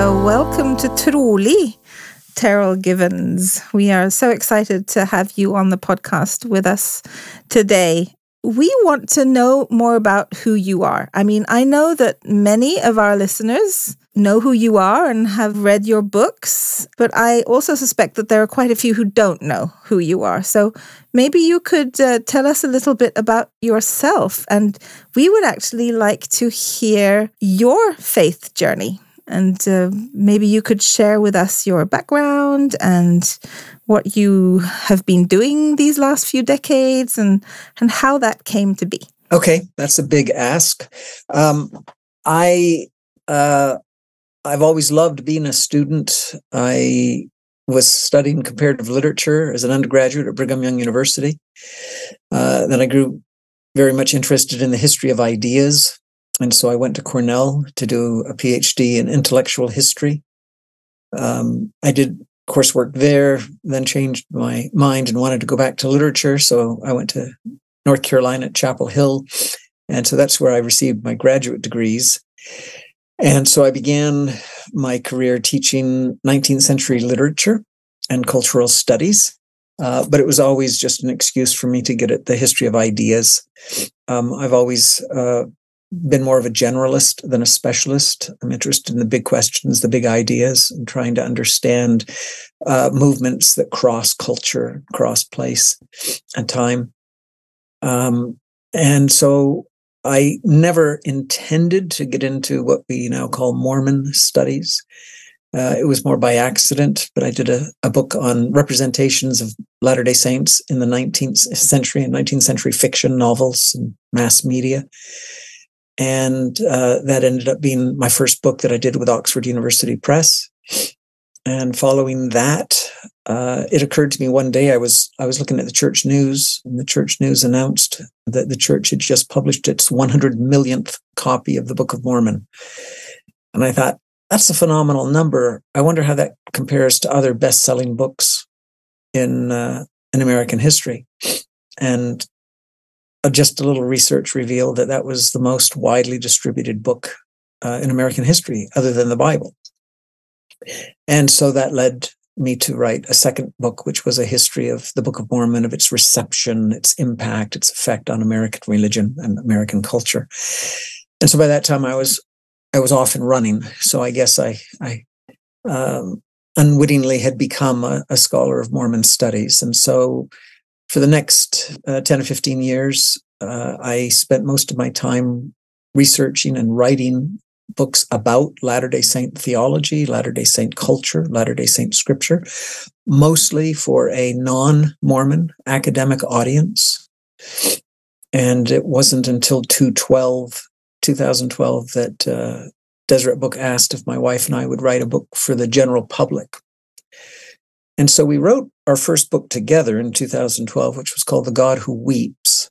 So welcome to Trolig, Terryl Givens. We are so excited to have you on the podcast with us today. We want to know more about who you are. I mean, I know that many of our listeners know who you are and have read your books, but I also suspect that there are quite a few who don't know who you are. So maybe you could uh, tell us a little bit about yourself, and we would actually like to hear your faith journey. And uh, maybe you could share with us your background and what you have been doing these last few decades and, and how that came to be. Okay, that's a big ask. Um, I uh, I've always loved being a student. I was studying comparative literature as an undergraduate at Brigham Young University. Uh, then I grew very much interested in the history of ideas. And so I went to Cornell to do a PhD in intellectual history. Um, I did coursework there, then changed my mind and wanted to go back to literature. So I went to North Carolina at Chapel Hill. And so that's where I received my graduate degrees. And so I began my career teaching 19th century literature and cultural studies. Uh, but it was always just an excuse for me to get at the history of ideas. Um, I've always uh, been more of a generalist than a specialist. I'm interested in the big questions, the big ideas, and trying to understand uh, movements that cross culture, cross place and time. Um, and so I never intended to get into what we now call Mormon studies. Uh, it was more by accident, but I did a, a book on representations of Latter day Saints in the 19th century and 19th century fiction novels and mass media. And uh, that ended up being my first book that I did with Oxford University Press. And following that, uh, it occurred to me one day I was I was looking at the church news, and the church news announced that the church had just published its 100 millionth copy of the Book of Mormon, and I thought that's a phenomenal number. I wonder how that compares to other best-selling books in uh, in American history, and just a little research revealed that that was the most widely distributed book uh, in American history, other than the Bible. And so that led me to write a second book, which was a history of the Book of Mormon, of its reception, its impact, its effect on American religion and American culture. And so by that time, I was I was off and running. So I guess I I um, unwittingly had become a, a, scholar of Mormon studies. And so for the next uh, ten or fifteen years, uh, I spent most of my time researching and writing books about Latter day Saint theology, Latter day Saint culture, Latter day Saint scripture, mostly for a non Mormon academic audience. And it wasn't until 2012, 2012 that uh, Deseret Book asked if my wife and I would write a book for the general public. And so we wrote our first book together in 2012, which was called The God Who Weeps.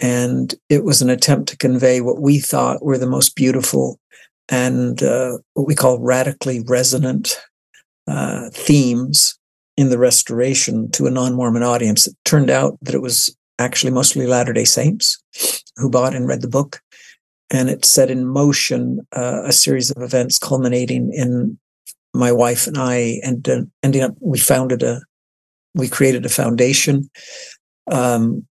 And it was an attempt to convey what we thought were the most beautiful and uh, what we call radically resonant uh, themes in the restoration to a non Mormon audience. It turned out that it was actually mostly Latter day Saints who bought and read the book. And it set in motion uh, a series of events culminating in my wife and I, and ending up, we founded a, we created a foundation um,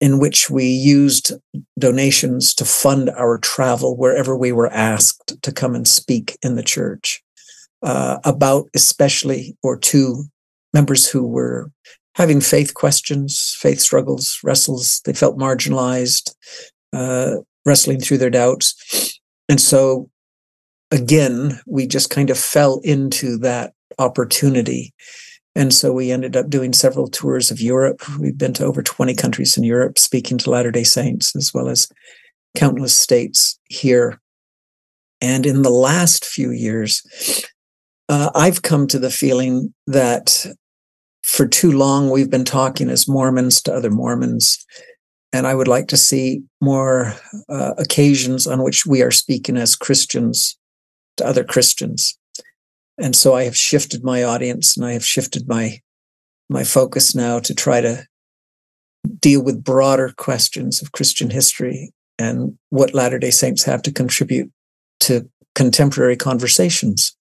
in which we used donations to fund our travel wherever we were asked to come and speak in the church uh, about, especially, or to members who were having faith questions, faith struggles, wrestles. They felt marginalized, uh, wrestling through their doubts. And so, again, we just kind of fell into that opportunity. And so we ended up doing several tours of Europe. We've been to over 20 countries in Europe, speaking to Latter day Saints, as well as countless states here. And in the last few years, uh, I've come to the feeling that for too long we've been talking as Mormons to other Mormons. And I would like to see more uh, occasions on which we are speaking as Christians to other Christians. And so I have shifted my audience and I have shifted my my focus now to try to deal with broader questions of Christian history and what Latter-day Saints have to contribute to contemporary conversations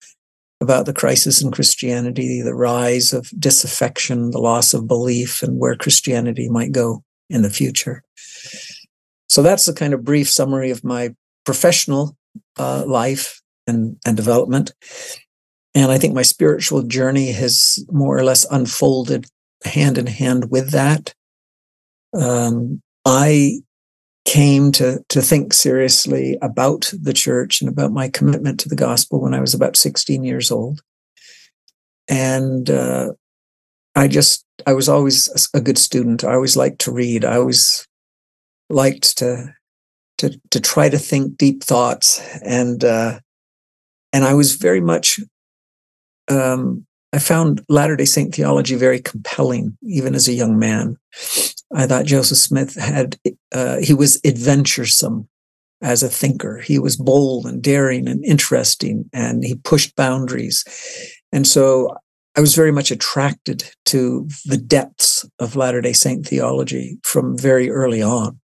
about the crisis in Christianity, the rise of disaffection, the loss of belief, and where Christianity might go in the future. So that's the kind of brief summary of my professional uh, life and, and development. And I think my spiritual journey has more or less unfolded hand in hand with that. Um, I came to to think seriously about the church and about my commitment to the gospel when I was about 16 years old. And uh, I just I was always a good student. I always liked to read. I always liked to to to try to think deep thoughts and uh, and I was very much um, I found Latter day Saint theology very compelling, even as a young man. I thought Joseph Smith had, uh, he was adventuresome as a thinker. He was bold and daring and interesting, and he pushed boundaries. And so I was very much attracted to the depths of Latter day Saint theology from very early on.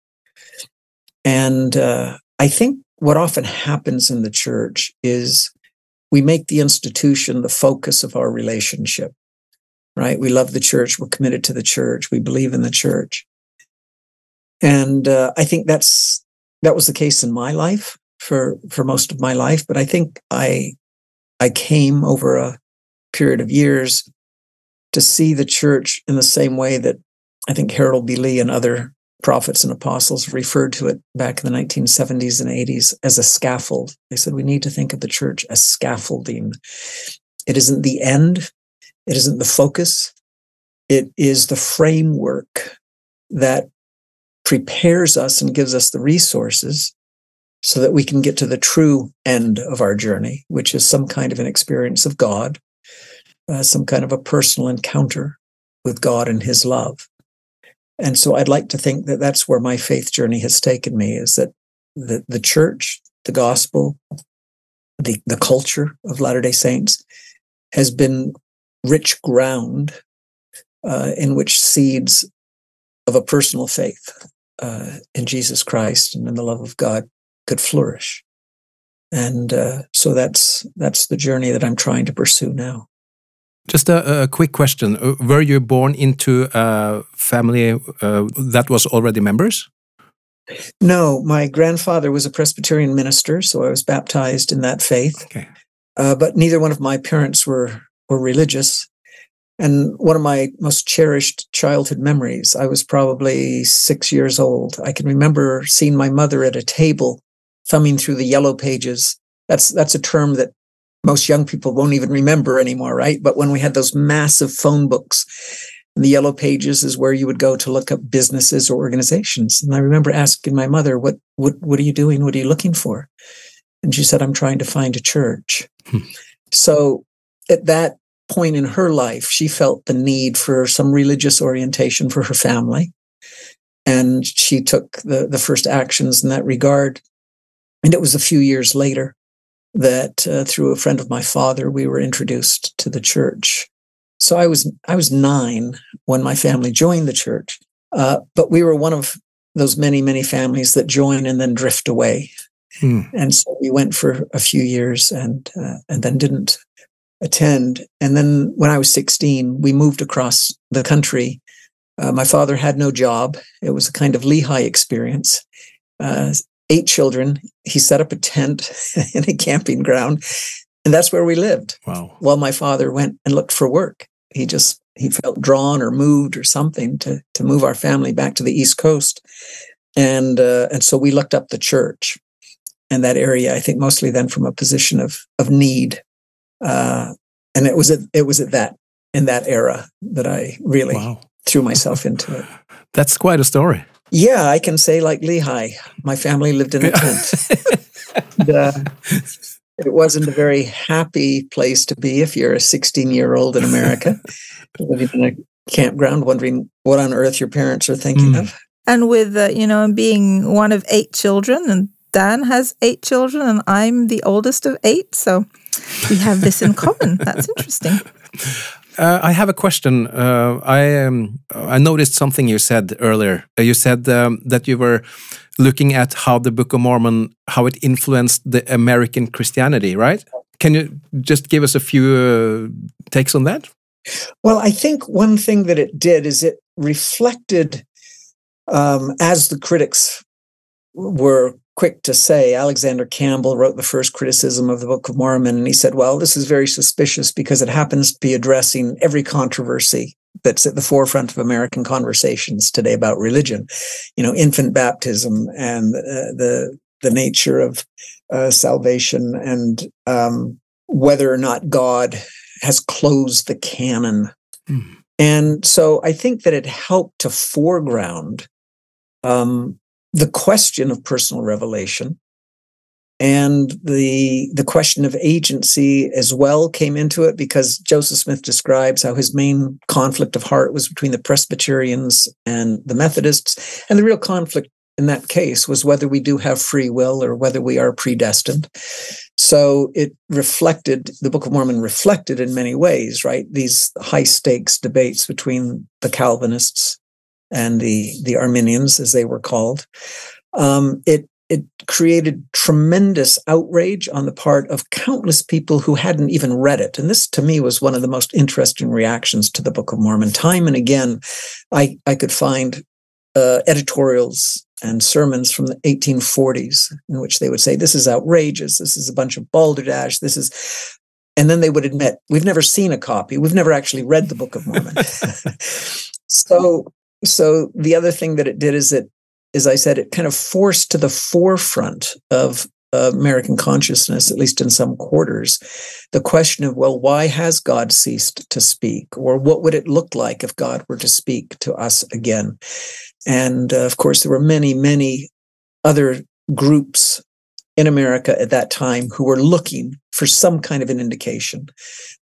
And uh, I think what often happens in the church is we make the institution the focus of our relationship right? We love the church. We're committed to the church. We believe in the church. And uh, I think that's that was the case in my life for for most of my life. But I think I I came over a period of years to see the church in the same way that I think Harold B. Lee and other prophets and apostles referred to it back in the 1970s and 80s as a scaffold. They said we need to think of the church as scaffolding. It isn't the end, it isn't the focus. It is the framework that prepares us and gives us the resources so that we can get to the true end of our journey, which is some kind of an experience of God, uh, some kind of a personal encounter with God and His love. And so I'd like to think that that's where my faith journey has taken me is that the, the church, the gospel, the, the culture of Latter day Saints has been rich ground uh, in which seeds of a personal faith uh, in Jesus Christ and in the love of God could flourish. And uh, so that's that's the journey that I'm trying to pursue now. Just a, a quick question: uh, Were you born into a family uh, that was already members? No, my grandfather was a Presbyterian minister, so I was baptized in that faith. Okay. Uh, but neither one of my parents were or religious. And one of my most cherished childhood memories, I was probably six years old. I can remember seeing my mother at a table thumbing through the yellow pages. That's, that's a term that most young people won't even remember anymore, right? But when we had those massive phone books, and the yellow pages is where you would go to look up businesses or organizations. And I remember asking my mother, "What what what are you doing? What are you looking for?" And she said, "I'm trying to find a church." Hmm. So at that point in her life, she felt the need for some religious orientation for her family. And she took the, the first actions in that regard. And it was a few years later that uh, through a friend of my father, we were introduced to the church. So I was I was nine when my family joined the church, uh, but we were one of those many many families that join and then drift away. Hmm. And so we went for a few years and uh, and then didn't attend. And then when I was 16, we moved across the country Uh, my father had no job. It was a kind of Lehi experience. Uh, eight children. He set up a tent in a camping ground, and that's where we lived. Wow. While my father went and looked for work, he just he felt drawn or moved or something to to move our family back to the East Coast, and uh, and so we looked up the church and that area. I think mostly then from a position of of need, uh, and it was at it was at that in that era that I really Wow. threw myself into it. That's quite a story. Yeah, I can say like Lehi, my family lived in a tent. And, uh, it wasn't a very happy place to be if you're a 16 year old in America living in a campground, wondering what on earth your parents are thinking Mm. of. And with, uh, you know, being one of eight children, and Dan has eight children, and I'm the oldest of eight. So we have this in common. That's interesting. Uh, I have a question. Uh, I um, I noticed something you said earlier. Uh, you said um, that you were looking at how the Book of Mormon how it influenced the American Christianity, right? Can you just give us a few uh, takes on that? Well, I think one thing that it did is it reflected, um, as the critics were quick to say, Alexander Campbell wrote the first criticism of the Book of Mormon, and he said, Well, this is very suspicious because it happens to be addressing every controversy that's at the forefront of American conversations today about religion. You know, infant baptism and uh, the the nature of uh, salvation and um, whether or not God has closed the canon. Hmm. And so I think that it helped to foreground um, the question of personal revelation and the the question of agency as well came into it because Joseph Smith describes how his main conflict of heart was between the Presbyterians and the Methodists. And the real conflict in that case was whether we do have free will or whether we are predestined. So it reflected the book of mormon reflected in many ways right? These high stakes debates between the calvinists and the the arminians as they were called um, it it created tremendous outrage on the part of countless people who hadn't even read it. And this, to me, was one of the most interesting reactions to the Book of Mormon. Time and again, I, I could find uh, editorials and sermons from the 1840s in which they would say, This is outrageous. This is a bunch of balderdash. This is. And then they would admit, We've never seen a copy. We've never actually read the Book of Mormon. so, so the other thing that it did is it as I said, it kind of forced to the forefront of uh, American consciousness, at least in some quarters, the question of, well, why has God ceased to speak? Or what would it look like if God were to speak to us again? And uh, of course, there were many, many other groups in America at that time who were looking for some kind of an indication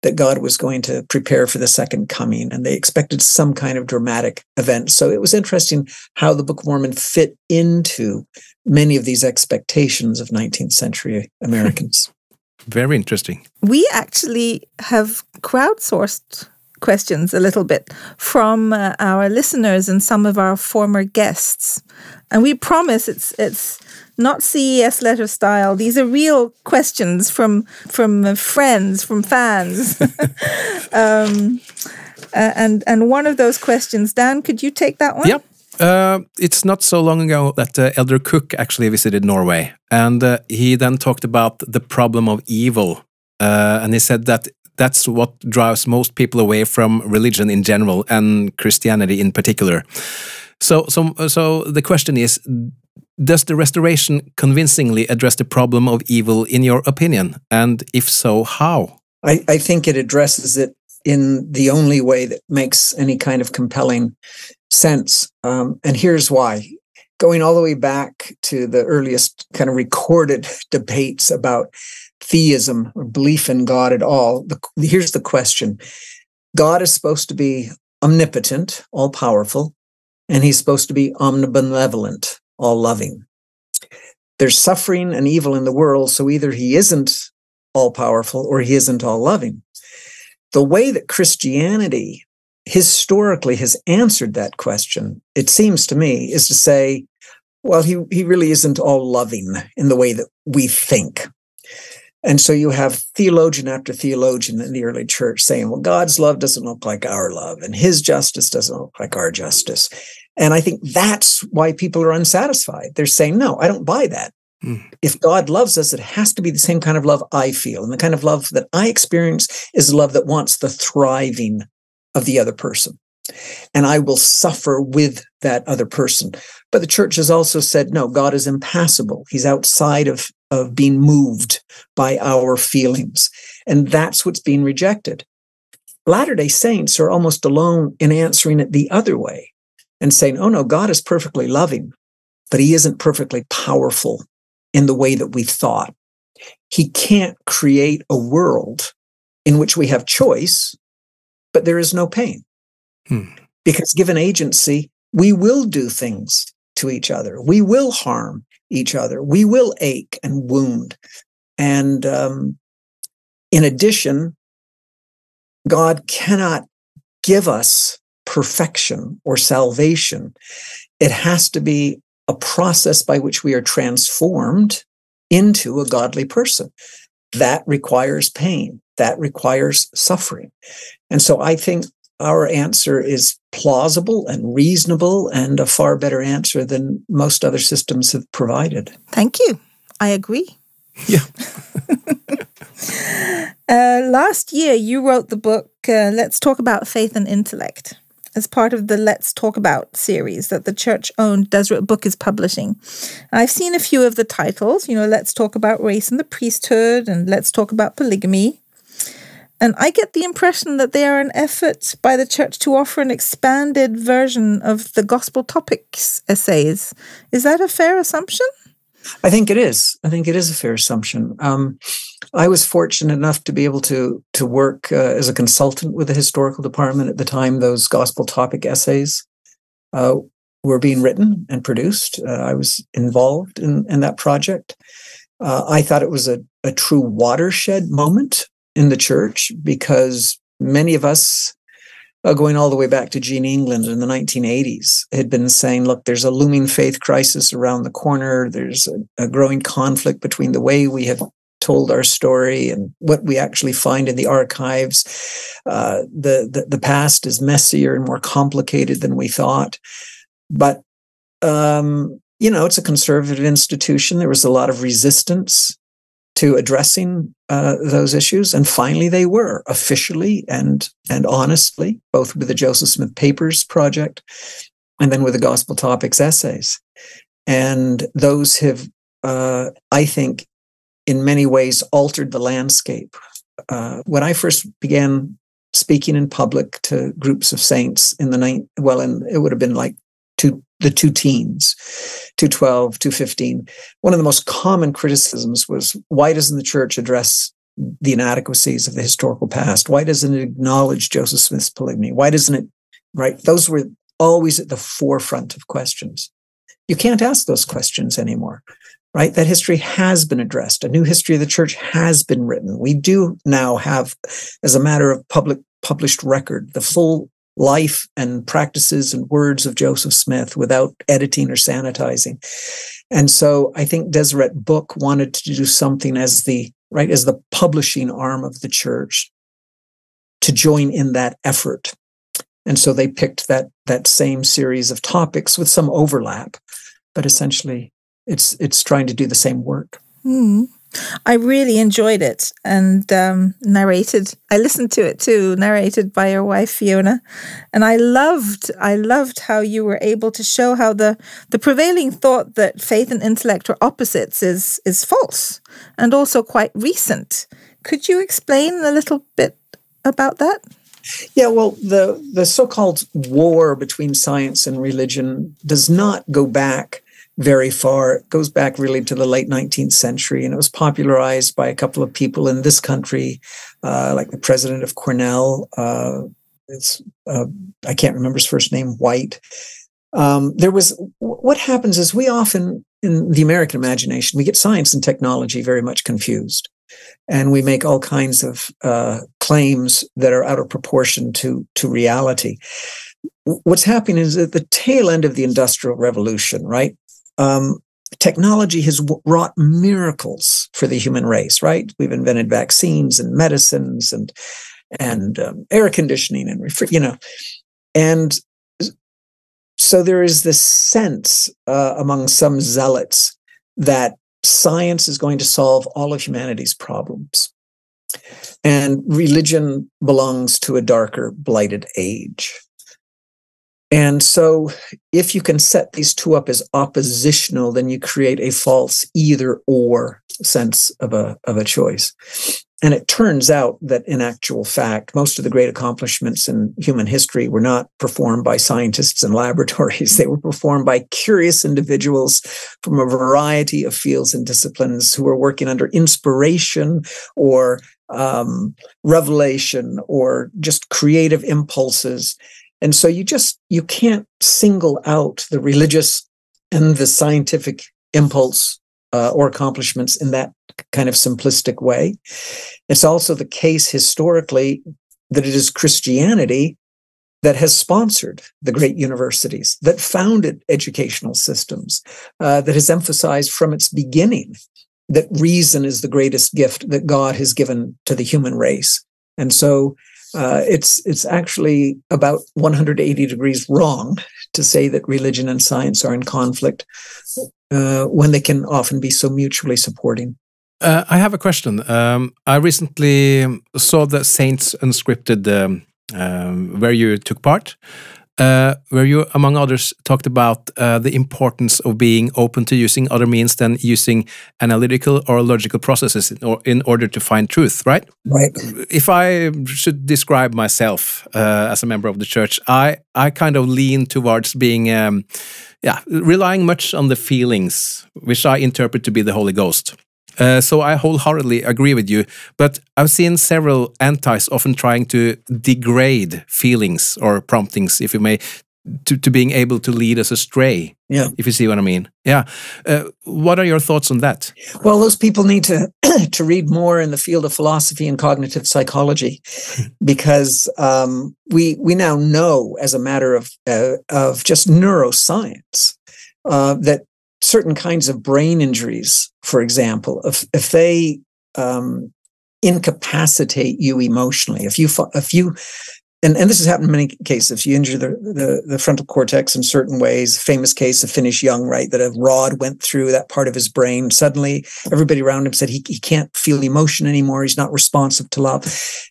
that God was going to prepare for the second coming, and they expected some kind of dramatic event. So it was interesting how the Book of Mormon fit into many of these expectations of 19th century Americans. Very interesting. We actually have crowdsourced questions a little bit from uh, our listeners and some of our former guests. And we promise it's it's not CES letter style. These are real questions from from uh, friends, from fans. um, uh, and and one of those questions, Dan, could you take that one? Yep. Uh, it's not so long ago that uh, Elder Cook actually visited Norway, and uh, he then talked about the problem of evil, and he said that that's what drives most people away from religion in general and Christianity in particular. So, so, so the question is: Does the restoration convincingly address the problem of evil, in your opinion? And if so, how? I, I think it addresses it in the only way that makes any kind of compelling sense. Um, and here's why. Going all the way back to the earliest kind of recorded debates about theism or belief in God at all, the, here's the question God is supposed to be omnipotent, all powerful, and he's supposed to be omnibenevolent, all loving. There's suffering and evil in the world, so either he isn't all powerful or he isn't all loving. The way that Christianity historically has answered that question, it seems to me, is to say, well, he, he really isn't all loving in the way that we think. And so you have theologian after theologian in the early church saying, well, God's love doesn't look like our love, and his justice doesn't look like our justice. And I think that's why people are unsatisfied. They're saying, no, I don't buy that. Mm. If God loves us, it has to be the same kind of love I feel. And the kind of love that I experience is love that wants the thriving of the other person. And I will suffer with that other person. But the church has also said, no, God is impassible. He's outside of, of being moved by our feelings. And that's what's being rejected. Latter day Saints are almost alone in answering it the other way and saying, oh no, God is perfectly loving, but he isn't perfectly powerful in the way that we thought. He can't create a world in which we have choice, but there is no pain. Hmm. Because given agency, we will do things to each other. We will harm each other. We will ache and wound. And um, in addition, God cannot give us perfection or salvation. It has to be a process by which we are transformed into a godly person. That requires pain. That requires suffering. And so I think our answer is plausible and reasonable and a far better answer than most other systems have provided. Thank you. I agree. Yeah. uh, last year, you wrote the book, uh, Let's Talk About Faith and Intellect as part of the Let's Talk About series that the church owned Deseret Book is publishing. I've seen a few of the titles, you know, Let's Talk About Race and the Priesthood and Let's Talk About Polygamy. And I get the impression that they are an effort by the church to offer an expanded version of the gospel topics essays. Is that a fair assumption? I think it is. I think it is a fair assumption. Um, I was fortunate enough to be able to to work uh, as a consultant with the historical department at the time those gospel topic essays uh, were being written and produced. Uh, I was involved in, in that project. Uh, I thought it was a, a true watershed moment in the church because many of us uh, going all the way back to Gene England in the 1980s, had been saying, look, there's a looming faith crisis around the corner. There's a, a growing conflict between the way we have told our story and what we actually find in the archives. Uh, the, the, the past is messier and more complicated than we thought. But um, you know, it's a conservative institution. There was a lot of resistance to addressing uh, those issues, and finally they were officially and and honestly, both with the Joseph Smith Papers project, and then with the Gospel Topics essays, and those have, uh, I think, in many ways altered the landscape. Uh, when I first began speaking in public to groups of saints in the night, well, and it would have been like two the two teens 212 215 one of the most common criticisms was why doesn't the church address the inadequacies of the historical past? Why doesn't it acknowledge joseph smith's polygamy? Why doesn't it right? Those were always at the forefront of questions. You can't ask those questions anymore right? That history has been addressed. A new history of the church has been written. We do now have as a matter of public published record the full life and practices and words of Joseph Smith without editing or sanitizing. And so I think Deseret Book wanted to do something as the right as the publishing arm of the church to join in that effort. And so they picked that that same series of topics with some overlap, but essentially it's it's trying to do the same work. Mm. I really enjoyed it and um, narrated. I listened to it too, narrated by your wife Fiona, and I loved. I loved how you were able to show how the the prevailing thought that faith and intellect are opposites is is false and also quite recent. Could you explain a little bit about that? Yeah, well, the the so-called war between science and religion does not go back very far. It goes back really to the late 19th century, and it was popularized by a couple of people in this country, uh, like the president of Cornell. Uh, it's uh, I can't remember his first name. White. Um, there was what happens is we often in the American imagination we get science and technology very much confused, and we make all kinds of uh, claims that are out of proportion to to reality what's happening is at the tail end of the industrial revolution right um, technology has wrought miracles for the human race, right? We've invented vaccines and medicines and and um, air conditioning and refri- you know, and so there is this sense uh, among some zealots that science is going to solve all of humanity's problems. And religion belongs to a darker, blighted age. And so, if you can set these two up as oppositional, then you create a false either or sense of a, of a choice. And it turns out that in actual fact, most of the great accomplishments in human history were not performed by scientists in laboratories. They were performed by curious individuals from a variety of fields and disciplines who were working under inspiration or um, revelation or just creative impulses. And so you just, you can't single out the religious and the scientific impulse uh, or accomplishments in that kind of simplistic way. It's also the case historically that it is Christianity that has sponsored the great universities, that founded educational systems, uh, that has emphasized from its beginning that reason is the greatest gift that God has given to the human race. And so uh, it's it's actually about 180 degrees wrong to say that religion and science are in conflict uh, when they can often be so mutually supporting. Uh, I have a question. Um, I recently saw the Saints Unscripted, um, um, where you took part, uh, where you, among others, talked about uh, the importance of being open to using other means than using analytical or logical processes in, or, in order to find truth, right? Right. If I should describe myself uh, as a member of the church, I, I kind of lean towards being, um, yeah, relying much on the feelings, which I interpret to be the Holy Ghost. Uh, so I wholeheartedly agree with you. But I've seen several antis often trying to degrade feelings or promptings, if you may, to, to being able to lead us astray. Yeah. If you see what I mean. Yeah. Uh, what are your thoughts on that? Well, those people need to to read more in the field of philosophy and cognitive psychology, because um, we we now know as a matter of uh, of just neuroscience uh, that certain kinds of brain injuries, for example, if if they um, incapacitate you emotionally, if you if you and, and this has happened in many cases. You injure the, the, the frontal cortex in certain ways, famous case of Phineas Young, right, that a rod went through that part of his brain. Suddenly, everybody around him said he, he can't feel emotion anymore. He's not responsive to love.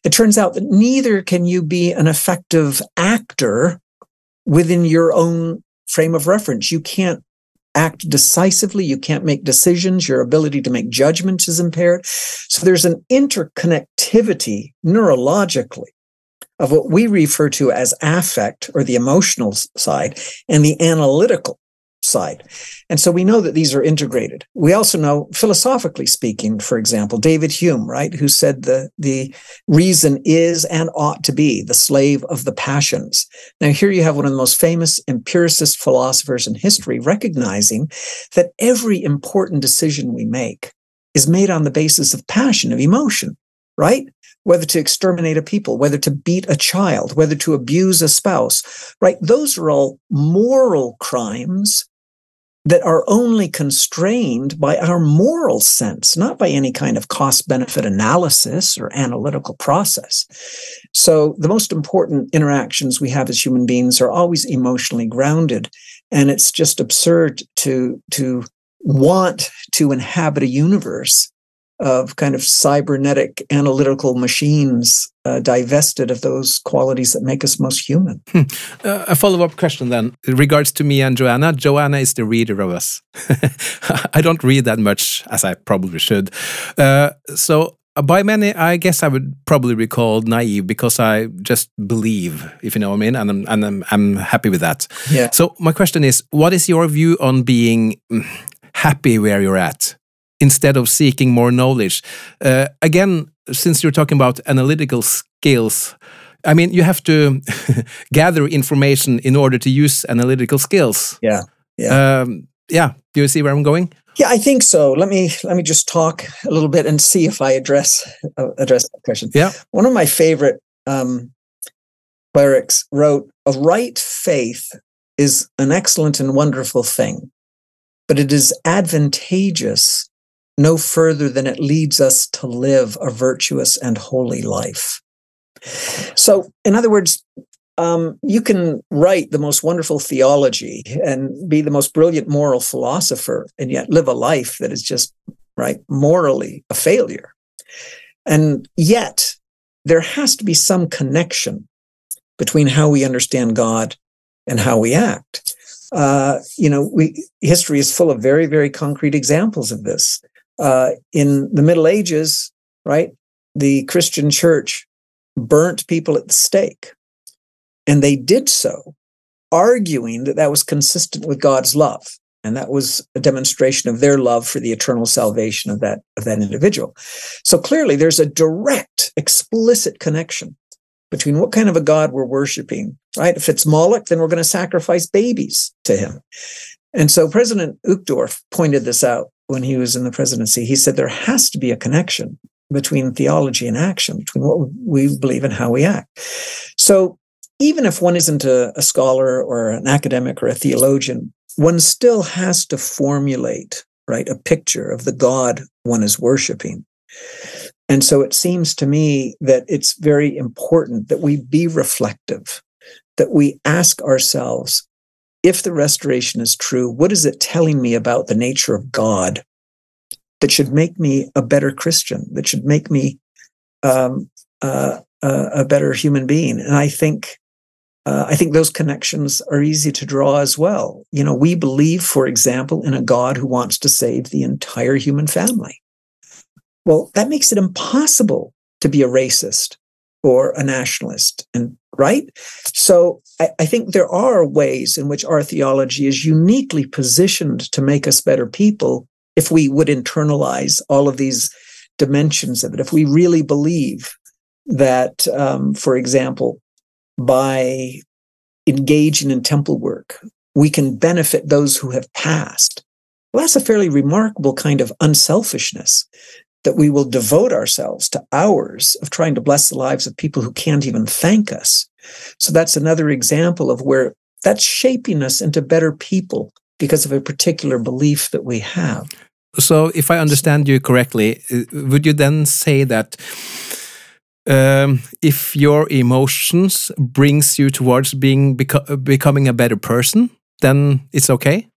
It turns out that neither can you be an effective actor within your own frame of reference. You can't act decisively. You can't make decisions. Your ability to make judgments is impaired. So there's an interconnectivity neurologically of what we refer to as affect or the emotional side and the analytical side. And so we know that these are integrated. We also know, philosophically speaking, for example, David Hume, right, who said the, the reason is and ought to be the slave of the passions. Now, here you have one of the most famous empiricist philosophers in history recognizing that every important decision we make is made on the basis of passion, of emotion, right? Whether to exterminate a people, whether to beat a child, whether to abuse a spouse, right? Those are all moral crimes that are only constrained by our moral sense, not by any kind of cost benefit analysis or analytical process. So, the most important interactions we have as human beings are always emotionally grounded. And it's just absurd to, to want to inhabit a universe of kind of cybernetic analytical machines uh, divested of those qualities that make us most human. Hmm. Uh, a follow up question then, in regards to me and Joanna. Joanna is the reader of us. I don't read that much, as I probably should. Uh, so, uh, by many, I guess I would probably be called naive because I just believe, if you know what I mean, and I'm, and I'm, I'm happy with that. Yeah. So, my question is what is your view on being mm, happy where you're at? Instead of seeking more knowledge. Uh, again, since you're talking about analytical skills, I mean, you have to gather information in order to use analytical skills. Yeah. Yeah. Um, yeah. Do you see where I'm going? Yeah, I think so. Let me let me just talk a little bit and see if I address uh, address that question. Yeah. One of my favorite um, clerics wrote, "A right faith is an excellent and wonderful thing, but it is advantageous no further than it leads us to live a virtuous and holy life. So, in other words, um, you can write the most wonderful theology and be the most brilliant moral philosopher and yet live a life that is just right morally a failure. And yet there has to be some connection between how we understand god and how we act. Uh, you know we history is full of very very concrete examples of this uh, in the middle ages right the christian church burnt people at the stake and they did so, arguing that that was consistent with God's love. And that was a demonstration of their love for the eternal salvation of that, of that individual. So clearly, there's a direct, explicit connection between what kind of a God we're worshiping, right? If it's Moloch, then we're going to sacrifice babies to him. And so President Uchtdorf pointed this out when he was in the presidency. He said there has to be a connection between theology and action, between what we believe and how we act. So even if one isn't a, a scholar or an academic or a theologian, one still has to formulate right a picture of the god one is worshiping and so it seems to me that it's very important that we be reflective that we ask ourselves if the restoration is true what is it telling me about the nature of god that should make me a better christian that should make me um, uh, a better human being and i think uh, I think those connections are easy to draw as well. You know, we believe, for example, in a God who wants to save the entire human family. Well, that makes it impossible to be a racist or a nationalist, and right. So I, I think there are ways in which our theology is uniquely positioned to make us better people if we would internalize all of these dimensions of it. If we really believe that, um, for example, by engaging in temple work, we can benefit those who have passed. Well, that's a fairly remarkable kind of unselfishness that we will devote ourselves to hours of trying to bless the lives of people who can't even thank us. So that's another example of where that's shaping us into better people because of a particular belief that we have. So, if I understand you correctly, uh, would you then say that um, if your emotions brings you towards being beco becoming a better person, then it's okay.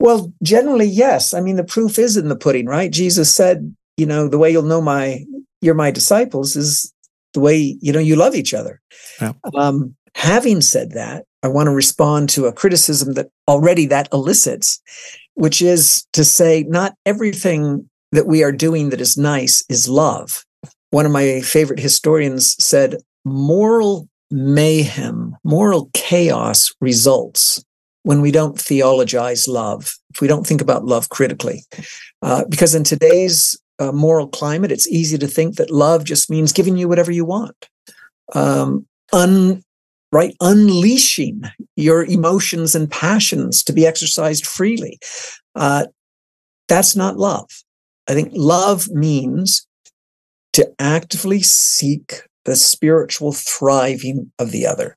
Well, generally, yes. I mean, the proof is in the pudding, right? Jesus said, you know, the way you'll know my you're my disciples is the way you know you love each other. Yeah. Um, having said that, I want to respond to a criticism that already that elicits, which is to say, not everything that we are doing that is nice is love one of my favorite historians said moral mayhem, moral chaos results when we don't theologize love, if we don't think about love critically. Uh, because in today's uh, moral climate, it's easy to think that love just means giving you whatever you want. Um, un, right? Unleashing your emotions and passions to be exercised freely. Uh, that's not love. I think love means to actively seek the spiritual thriving of the other.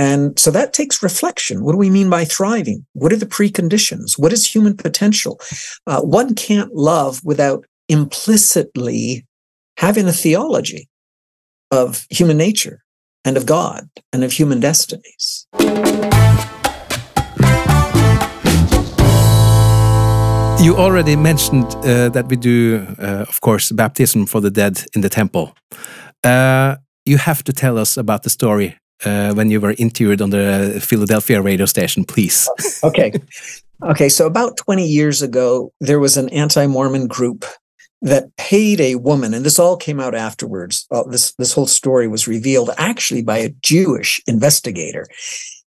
And so that takes reflection. What do we mean by thriving? What are the preconditions? What is human potential? Uh, one can't love without implicitly having a theology of human nature and of God and of human destinies. You already mentioned uh, that we do, uh, of course, baptism for the dead in the temple. Uh, you have to tell us about the story uh, when you were interviewed on the Philadelphia radio station, please. okay. Okay. So, about 20 years ago, there was an anti Mormon group that paid a woman, and this all came out afterwards. Uh, this, this whole story was revealed actually by a Jewish investigator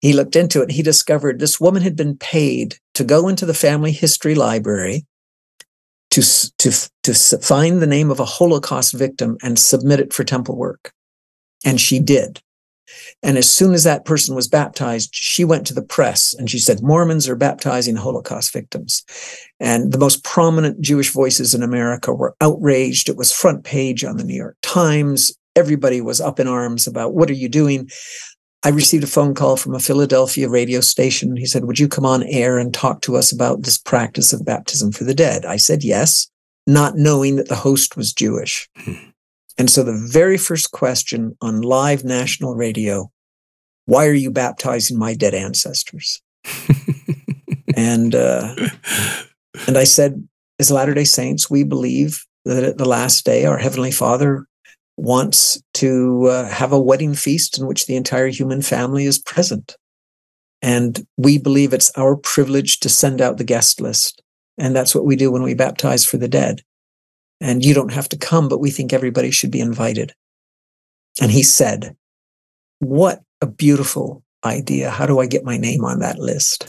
he looked into it. He discovered this woman had been paid to go into the family history library to, to, to find the name of a Holocaust victim and submit it for temple work. And she did. And as soon as that person was baptized, she went to the press and she said, Mormons are baptizing Holocaust victims. And the most prominent Jewish voices in America were outraged. It was front page on the New York Times. Everybody was up in arms about what are you doing? I received a phone call from a Philadelphia radio station. He said, Would you come on air and talk to us about this practice of baptism for the dead? I said yes, not knowing that the host was Jewish. Hmm. And so the very first question on live national radio why are you baptizing my dead ancestors? and uh, and I said, as Latter Day Saints, we believe that at the last day, our Heavenly Father wants to uh, have a wedding feast in which the entire human family is present. And we believe it's our privilege to send out the guest list. And that's what we do when we baptize for the dead. And you don't have to come, but we think everybody should be invited. And he said, What a beautiful idea. How do I get my name on that list?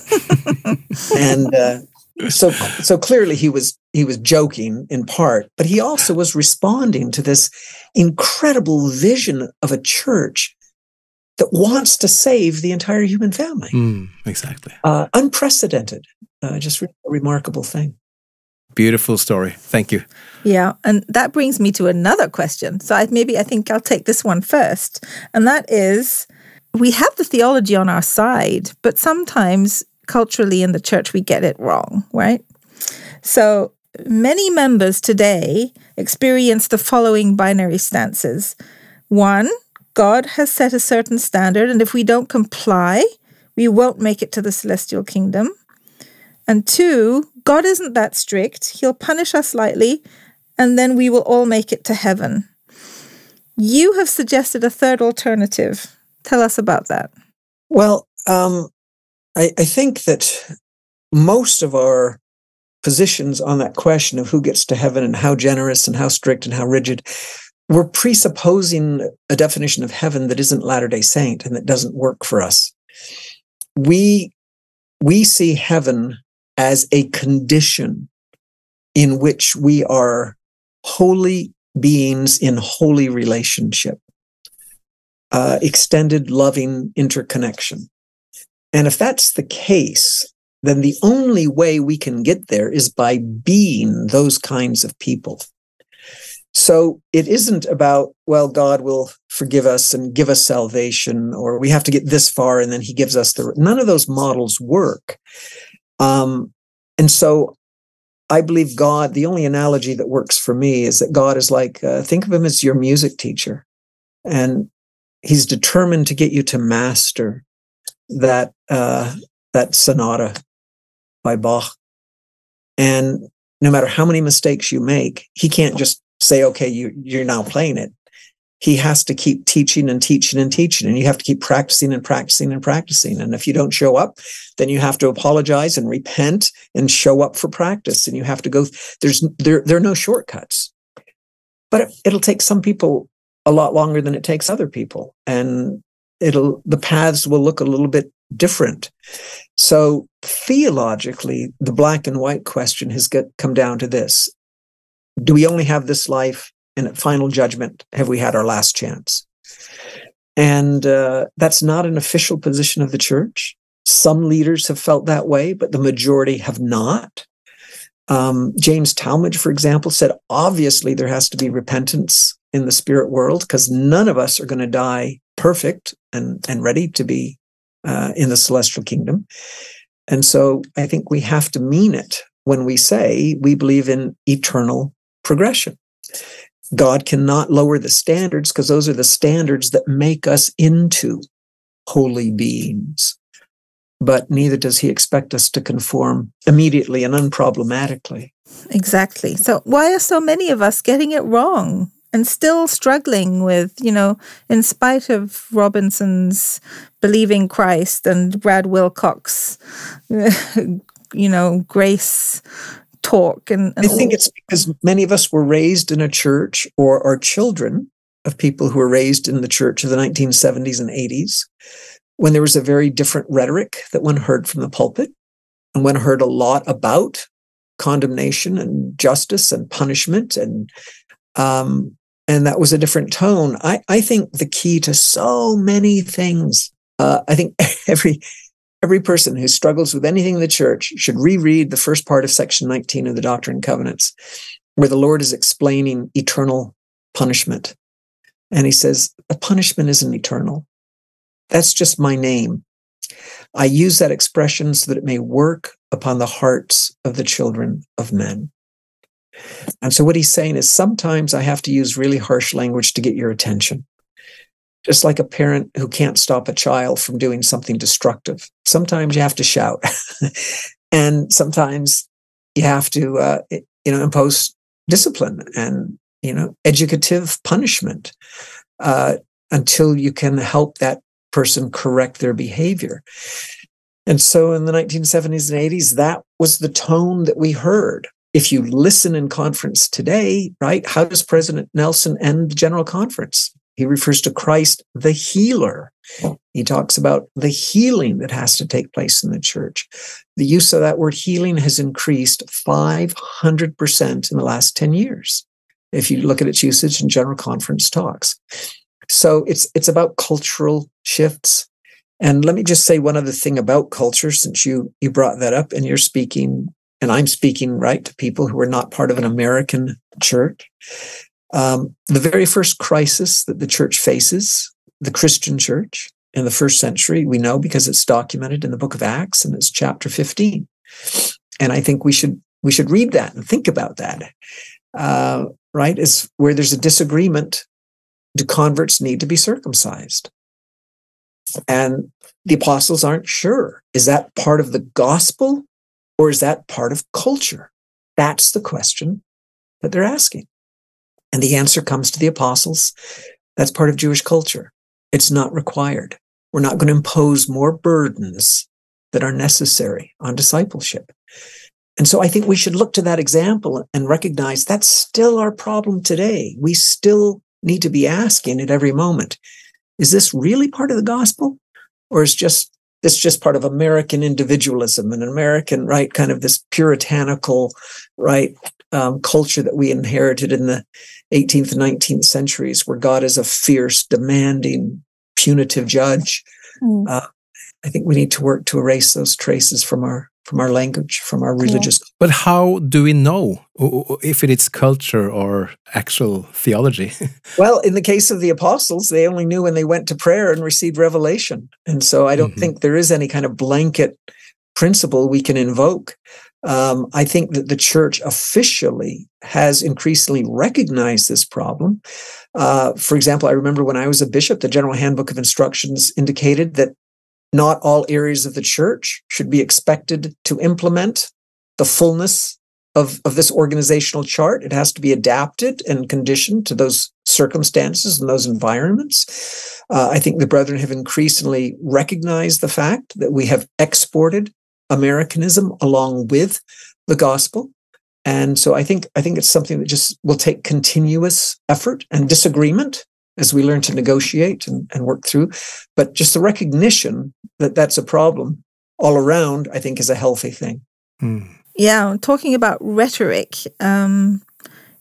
and uh, so so clearly he was he was joking in part but he also was responding to this incredible vision of a church that wants to save the entire human family mm, exactly uh, unprecedented uh, just a remarkable thing beautiful story thank you yeah and that brings me to another question so I, maybe i think i'll take this one first and that is we have the theology on our side but sometimes culturally in the church, we get it wrong, right? So many members today experience the following binary stances. One, God has set a certain standard, and if we don't comply, we won't make it to the celestial kingdom. And two, God isn't that strict. He'll punish us lightly, and then we will all make it to heaven. You have suggested a third alternative. Tell us about that. Well, um, I, I think that most of our positions on that question of who gets to heaven and how generous and how strict and how rigid, we're presupposing a definition of heaven that isn't Latter day Saint and that doesn't work for us. We, we see heaven as a condition in which we are holy beings in holy relationship, uh, extended loving interconnection. And if that's the case, then the only way we can get there is by being those kinds of people. So it isn't about, well, God will forgive us and give us salvation, or we have to get this far and then he gives us the. None of those models work. Um, and so I believe God, the only analogy that works for me is that God is like, uh, think of him as your music teacher. And he's determined to get you to master that uh, that sonata by Bach. And no matter how many mistakes you make, he can't just say, "Okay, you you're now playing it." He has to keep teaching and teaching and teaching, and you have to keep practicing and practicing and practicing. And if you don't show up, then you have to apologize and repent and show up for practice. And you have to go. There's there there are no shortcuts, but it, it'll take some people a lot longer than it takes other people, and it'll the paths will look a little bit different. So theologically, the black and white question has get, come down to this: Do we only have this life? And at final judgment, have we had our last chance? And uh, that's not an official position of the church. Some leaders have felt that way, but the majority have not. Um, James Talmage, for example, said obviously there has to be repentance in the spirit world because none of us are going to die perfect and, and ready to be uh, in the celestial kingdom. And so I think we have to mean it when we say we believe in eternal progression. God cannot lower the standards because those are the standards that make us into holy beings. But neither does he expect us to conform immediately and unproblematically. Exactly. So, why are so many of us getting it wrong? and still struggling with, you know, in spite of Robinson's believing Christ and Brad Wilcox, you know, grace talk. And, and I think it's because many of us were raised in a church or are children of people who were raised in the church of the 1970s and 80s when there was a very different rhetoric that one heard from the pulpit and one heard a lot about condemnation and justice and punishment and um, and that was a different tone. I, I think the key to so many things, uh, I think every every person who struggles with anything in the church should reread the first part of section 19 of the Doctrine and Covenants, where the Lord is explaining eternal punishment. And he says, a punishment isn't eternal. That's just my name. I use that expression so that it may work upon the hearts of the children of men. And so what he's saying is sometimes I have to use really harsh language to get your attention. Just like a parent who can't stop a child from doing something destructive. Sometimes you have to shout. and sometimes you have to uh, you know impose discipline and you know educative punishment uh, until you can help that person correct their behavior. And so in the 1970s and 80s, that was the tone that we heard. If you listen in conference today, right, how does President Nelson end the General Conference? He refers to Christ, the healer. He talks about the healing that has to take place in the church. The use of that word healing has increased 500% in the last 10 years. If you look at its usage in general conference talks. So it's it's about cultural shifts. And let me just say one other thing about culture, since you you brought that up and you're speaking, and I'm speaking right to people who are not part of an American church. Um, the very first crisis that the church faces, the Christian church in the first century, we know because it's documented in the book of Acts and it's chapter 15. And I think we should we should read that and think about that. Uh, right, is where there's a disagreement do converts need to be circumcised? And the apostles aren't sure. Is that part of the gospel or is that part of culture? That's the question that they're asking. And the answer comes to the apostles. That's part of Jewish culture. It's not required. We're not going to impose more burdens that are necessary on discipleship. And so I think we should look to that example and recognize that's still our problem today. We still need to be asking at every moment is this really part of the gospel or is just this just part of american individualism and american right kind of this puritanical right um, culture that we inherited in the 18th and 19th centuries where god is a fierce demanding punitive judge mm. uh, i think we need to work to erase those traces from our from our language, from our religious. Yeah. But how do we know if it is culture or actual theology? well, in the case of the apostles, they only knew when they went to prayer and received revelation. And so I don't mm -hmm. think there is any kind of blanket principle we can invoke. Um, I think that the church officially has increasingly recognized this problem. Uh, for example, I remember when I was a bishop, the General Handbook of Instructions indicated that not all areas of the church should be expected to implement the fullness of, of this organizational chart. It has to be adapted and conditioned to those circumstances and those environments. Uh, I think the brethren have increasingly recognized the fact that we have exported Americanism along with the gospel. And so I think I think it's something that just will take continuous effort and disagreement as we learn to negotiate and, and work through. But just the recognition that that's a problem all around, I think, is a healthy thing. Mm. Yeah, talking about rhetoric. Um,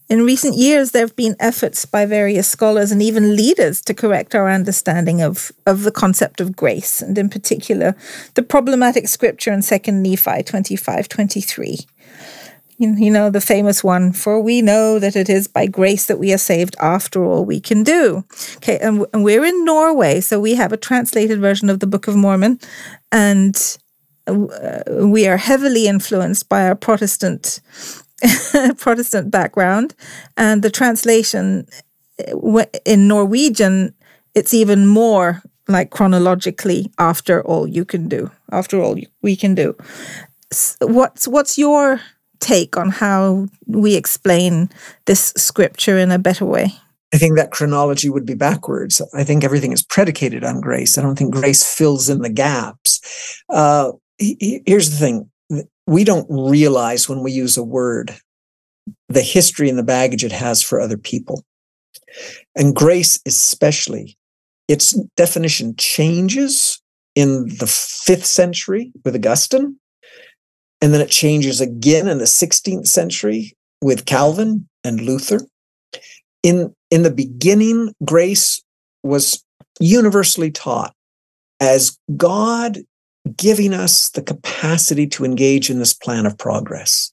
in recent years, there have been efforts by various scholars and even leaders to correct our understanding of, of the concept of grace, and in particular, the problematic scripture in 2nd Nephi 25 23 you know, the famous one, for we know that it is by grace that we are saved after all we can do. Okay, and, and we're in Norway, so we have a translated version of the Book of Mormon, and uh, we are heavily influenced by our Protestant Protestant background, and the translation uh, in Norwegian, it's even more like chronologically after all you can do, after all we can do. What's what's your take on how we explain this scripture in a better way? I think that chronology would be backwards. I think everything is predicated on grace. I don't think grace fills in the gaps. Uh, here's the thing we don't realize when we use a word the history and the baggage it has for other people. And grace, especially, its definition changes in the fifth century with Augustine and then it changes again in the 16th century with Calvin and Luther. In, in the beginning, grace was universally taught as God giving us the capacity to engage in this plan of progress.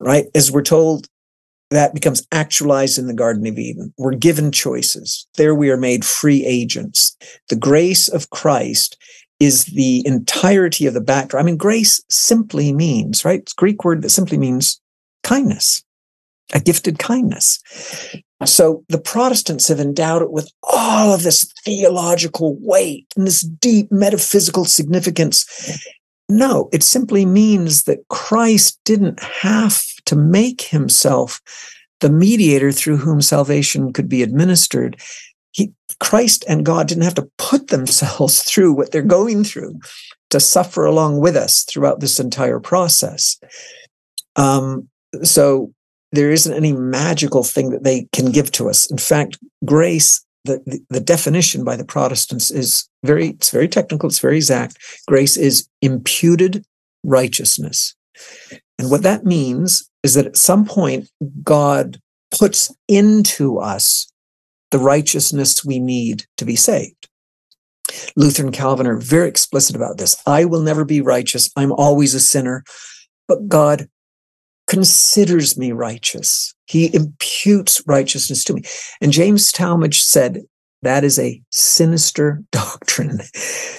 Right? As we're told that becomes actualized in the Garden of Eden. We're given choices. There we are made free agents. The grace of Christ is the entirety of the backdrop. I mean, grace simply means, right? It's a Greek word that simply means kindness, a gifted kindness. So the Protestants have endowed it with all of this theological weight and this deep metaphysical significance. No, it simply means that Christ didn't have to make himself the mediator through whom salvation could be administered. He, Christ and God didn't have to put themselves through what they're going through to suffer along with us throughout this entire process. Um, so there isn't any magical thing that they can give to us. In fact, grace, the, the, the, definition by the Protestants is very, it's very technical, it's very exact. Grace is imputed righteousness. And what that means is that at some point, God puts into us the righteousness we need to be saved. Luther and Calvin are very explicit about this. I will never be righteous. I'm always a sinner, but God considers me righteous. He imputes righteousness to me. And James Talmage said, that is a sinister doctrine.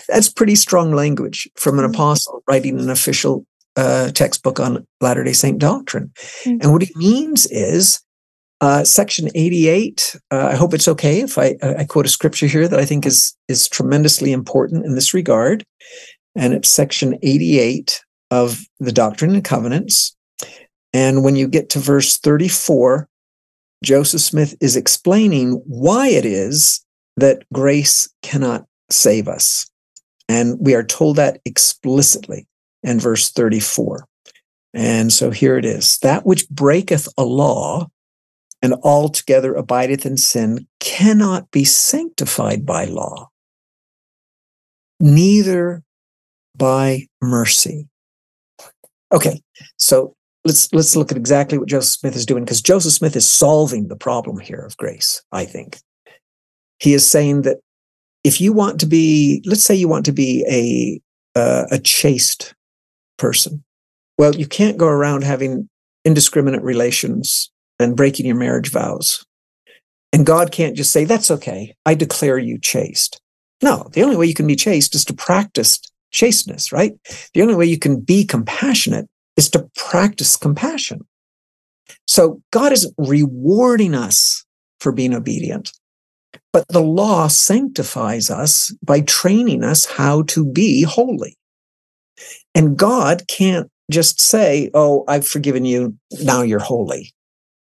That's pretty strong language from an mm. apostle writing an official uh, textbook on Latter day Saint doctrine. Mm-hmm. And what he means is uh, section 88. Uh, I hope it's okay if I, I quote a scripture here that I think is, is tremendously important in this regard. And it's section 88 of the Doctrine and Covenants. And when you get to verse 34, Joseph Smith is explaining why it is that grace cannot save us. And we are told that explicitly in verse 34. And so here it is that which breaketh a law and altogether abideth in sin cannot be sanctified by law, neither by mercy. Okay, so let's let's look at exactly what Joseph Smith is doing because Joseph Smith is solving the problem here of grace, I think. He is saying that if you want to be, let's say you want to be a uh, a chaste person, well, you can't go around having indiscriminate relations and breaking your marriage vows. And God can't just say, that's okay. I declare you chaste. No, the only way you can be chaste is to practice chasteness, right? The only way you can be compassionate is to practice compassion. So God isn't rewarding us for being obedient, but the law sanctifies us by training us how to be holy. And God can't just say, Oh, I've forgiven you. Now you're holy.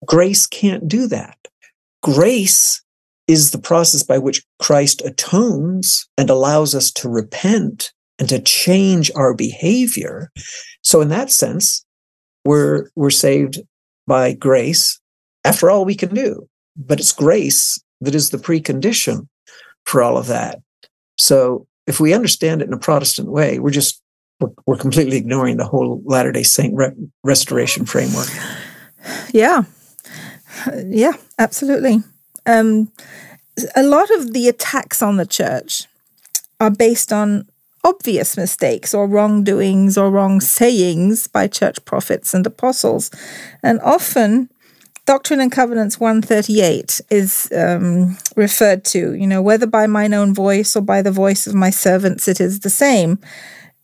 Grace can't do that. Grace is the process by which Christ atones and allows us to repent and to change our behavior. So in that sense, we're we're saved by grace after all we can do. But it's grace that is the precondition for all of that. So if we understand it in a Protestant way, we're just we're, we're completely ignoring the whole Latter Day Saint re- restoration framework. Yeah, yeah, absolutely. Um, a lot of the attacks on the church are based on obvious mistakes or wrongdoings or wrong sayings by church prophets and apostles. And often, Doctrine and Covenants 138 is um, referred to, you know, whether by mine own voice or by the voice of my servants, it is the same,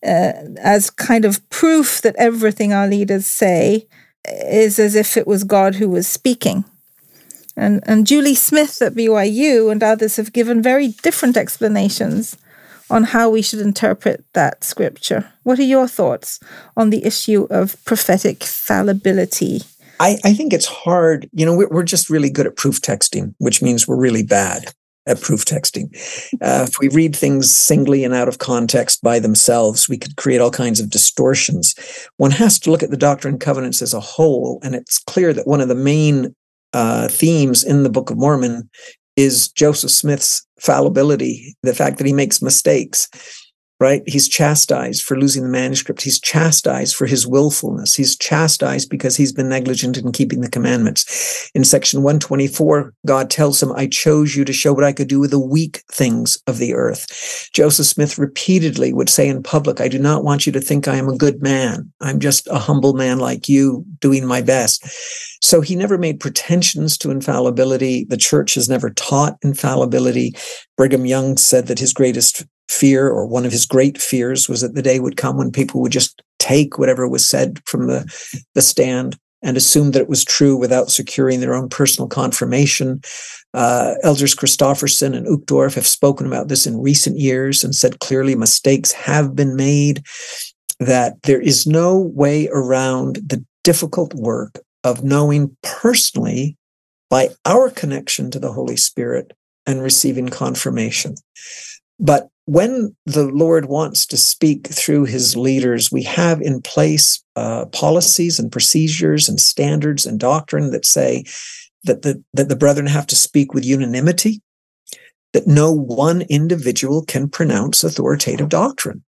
uh, as kind of proof that everything our leaders say is as if it was God who was speaking. And, and Julie Smith at BYU and others have given very different explanations on how we should interpret that scripture. What are your thoughts on the issue of prophetic fallibility? I, I think it's hard. You know, we're, we're just really good at proof texting, which means we're really bad at proof texting. Uh, if we read things singly and out of context by themselves, we could create all kinds of distortions. One has to look at the Doctrine and Covenants as a whole, and it's clear that one of the main uh, themes in the Book of Mormon is Joseph Smith's fallibility, the fact that he makes mistakes. Right? He's chastised for losing the manuscript. He's chastised for his willfulness. He's chastised because he's been negligent in keeping the commandments. In section 124, God tells him, I chose you to show what I could do with the weak things of the earth. Joseph Smith repeatedly would say in public, I do not want you to think I am a good man. I'm just a humble man like you doing my best. So he never made pretensions to infallibility. The church has never taught infallibility. Brigham Young said that his greatest fear or one of his great fears was that the day would come when people would just take whatever was said from the, the stand and assume that it was true without securing their own personal confirmation. Uh, Elders Christofferson and Uchtdorf have spoken about this in recent years and said clearly mistakes have been made, that there is no way around the difficult work of knowing personally by our connection to the Holy Spirit and receiving confirmation. But when the Lord wants to speak through his leaders, we have in place uh, policies and procedures and standards and doctrine that say that the, that the brethren have to speak with unanimity, that no one individual can pronounce authoritative doctrine.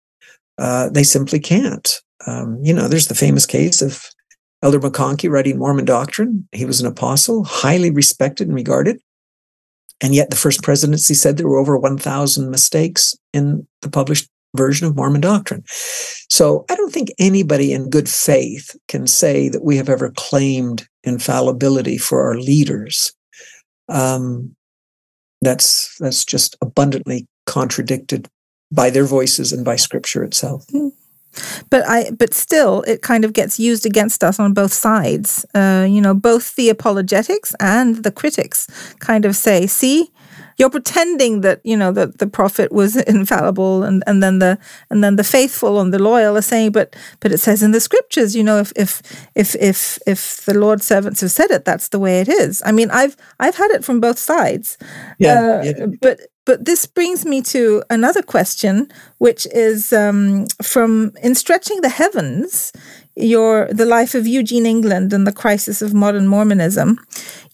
Uh, they simply can't. Um, you know, there's the famous case of Elder McConkie writing Mormon doctrine. He was an apostle, highly respected and regarded. And yet, the first presidency said there were over 1,000 mistakes in the published version of Mormon doctrine. So I don't think anybody in good faith can say that we have ever claimed infallibility for our leaders. Um, that's that's just abundantly contradicted by their voices and by Scripture itself. Mm. But I, but still, it kind of gets used against us on both sides. Uh, you know, both the apologetics and the critics kind of say, "See, you're pretending that you know that the prophet was infallible and, and then the and then the faithful and the loyal are saying but but it says in the scriptures you know if if if if if the lord's servants have said it that's the way it is i mean i've i've had it from both sides yeah, uh, yeah. but but this brings me to another question, which is um, from In Stretching the Heavens, your the life of Eugene England and the crisis of modern Mormonism.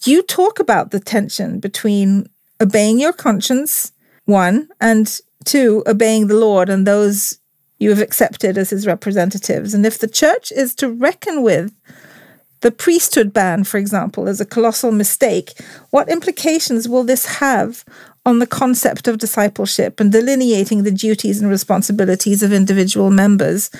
You talk about the tension between obeying your conscience, one, and two, obeying the Lord and those you have accepted as his representatives. And if the church is to reckon with the priesthood ban, for example, as a colossal mistake, what implications will this have on the concept of discipleship and delineating the duties and responsibilities of individual members.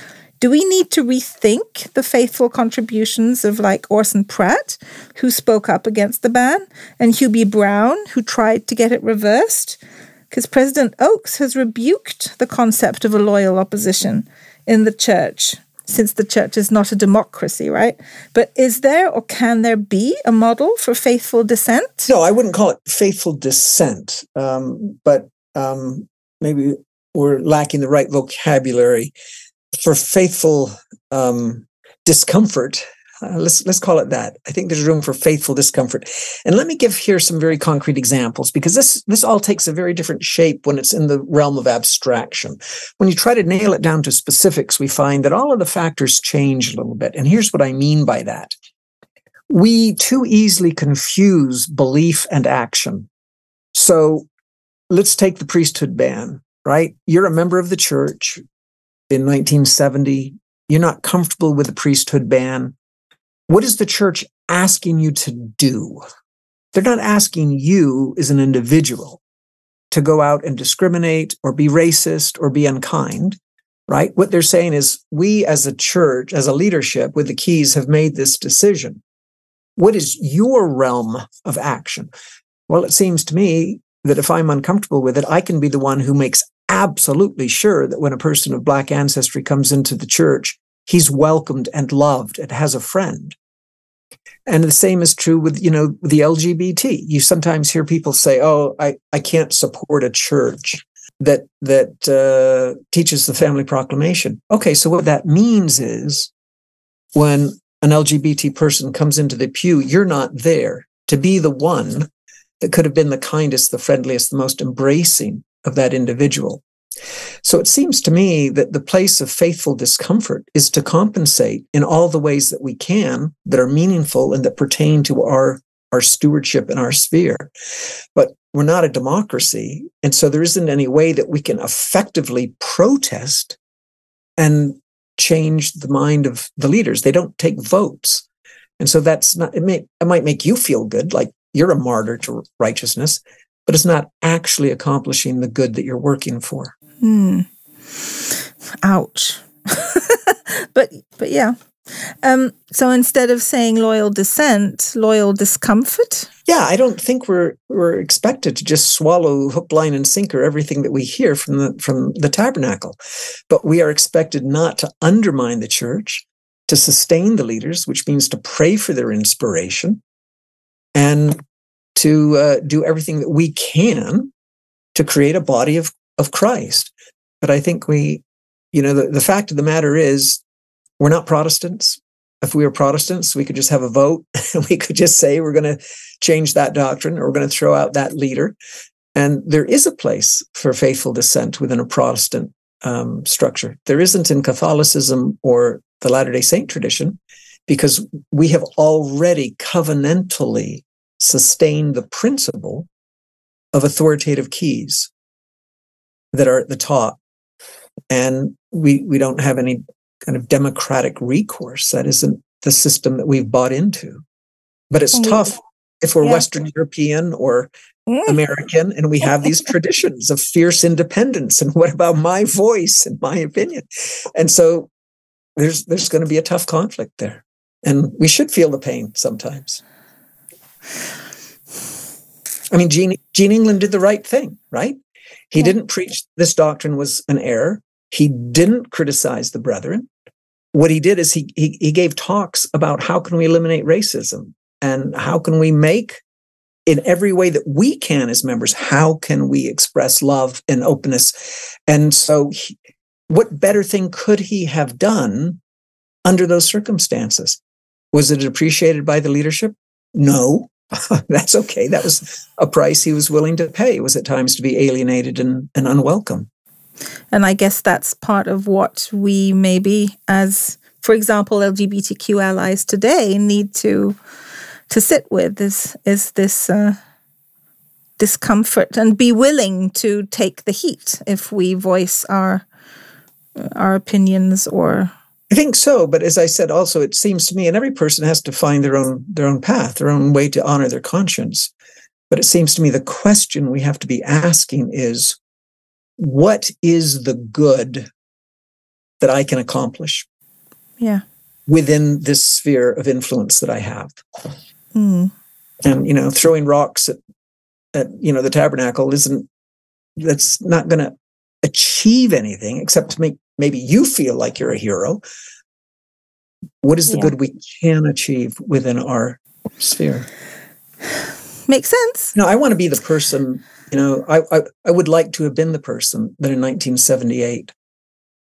Do we need to rethink the faithful contributions of like Orson Pratt, who spoke up against the ban, and B. Brown, who tried to get it reversed? Because President Oaks has rebuked the concept of a loyal opposition in the church since the church is not a democracy, right? But is there or can there be a model for faithful dissent? No, I wouldn't call it faithful dissent, um, but um, maybe we're lacking the right vocabulary for faithful um, discomfort uh, let's let's call it that. I think there's room for faithful discomfort. And let me give here some very concrete examples because this this all takes a very different shape when it's in the realm of abstraction. When you try to nail it down to specifics, we find that all of the factors change a little bit. And here's what I mean by that. We too easily confuse belief and action. So let's take the priesthood ban, right? You're a member of the church in 1970. You're not comfortable with the priesthood ban what is the church asking you to do? They're not asking you as an individual to go out and discriminate or be racist or be unkind, right? What they're saying is we as a church, as a leadership with the keys have made this decision. What is your realm of action? Well, it seems to me that if I'm uncomfortable with it, I can be the one who makes absolutely sure that when a person of Black ancestry comes into the church, he's welcomed and loved and has a friend. And the same is true with, you know, the LGBT. You sometimes hear people say, "Oh, I, I can't support a church that that uh, teaches the family proclamation." Okay, so what that means is when an LGBT person comes into the pew, you're not there to be the one that could have been the kindest, the friendliest, the most embracing of that individual. So it seems to me that the place of faithful discomfort is to compensate in all the ways that we can that are meaningful and that pertain to our our stewardship and our sphere. But we're not a democracy. And so there isn't any way that we can effectively protest and change the mind of the leaders. They don't take votes. And so that's not, it, may, it might make you feel good, like you're a martyr to righteousness, but it's not actually accomplishing the good that you're working for. Hmm. Ouch. but, but yeah, um, so instead of saying loyal dissent, loyal discomfort? Yeah, I don't think we're we're expected to just swallow hook, line, and sinker everything that we hear from the from the tabernacle. But we are expected not to undermine the church, to sustain the leaders, which means to pray for their inspiration, and to uh, do everything that we can to create a body of, of Christ. But I think we, you know, the, the fact of the matter is we're not Protestants. If we were Protestants, we could just have a vote. we could just say we're going to change that doctrine or we're going to throw out that leader. And there is a place for faithful dissent within a Protestant um, structure. There isn't in Catholicism or the Latter day Saint tradition because we have already covenantally sustained the principle of authoritative keys that are at the top. And we, we don't have any kind of democratic recourse. That isn't the system that we've bought into. But it's mm-hmm. tough if we're yeah. Western European or mm. American and we have these traditions of fierce independence. And what about my voice and my opinion? And so there's there's going to be a tough conflict there. And we should feel the pain sometimes. I mean, Gene, Gene England did the right thing, right? He yeah. didn't preach this doctrine was an error. He didn't criticize the brethren. What he did is he, he, he gave talks about how can we eliminate racism and how can we make in every way that we can as members, how can we express love and openness? And so he, what better thing could he have done under those circumstances? Was it appreciated by the leadership? No. That's okay. That was a price he was willing to pay, was at times to be alienated and, and unwelcome. And I guess that's part of what we maybe as for example LGBTQ allies today need to to sit with is is this uh, discomfort and be willing to take the heat if we voice our our opinions or I think so, but as I said, also it seems to me, and every person has to find their own their own path, their own way to honor their conscience. But it seems to me the question we have to be asking is, what is the good that I can accomplish? Yeah. Within this sphere of influence that I have. Mm. And, you know, throwing rocks at, at, you know, the tabernacle isn't, that's not going to achieve anything except to make maybe you feel like you're a hero. What is the yeah. good we can achieve within our sphere? Makes sense. No, I want to be the person you know, I, I, I would like to have been the person that in 1978,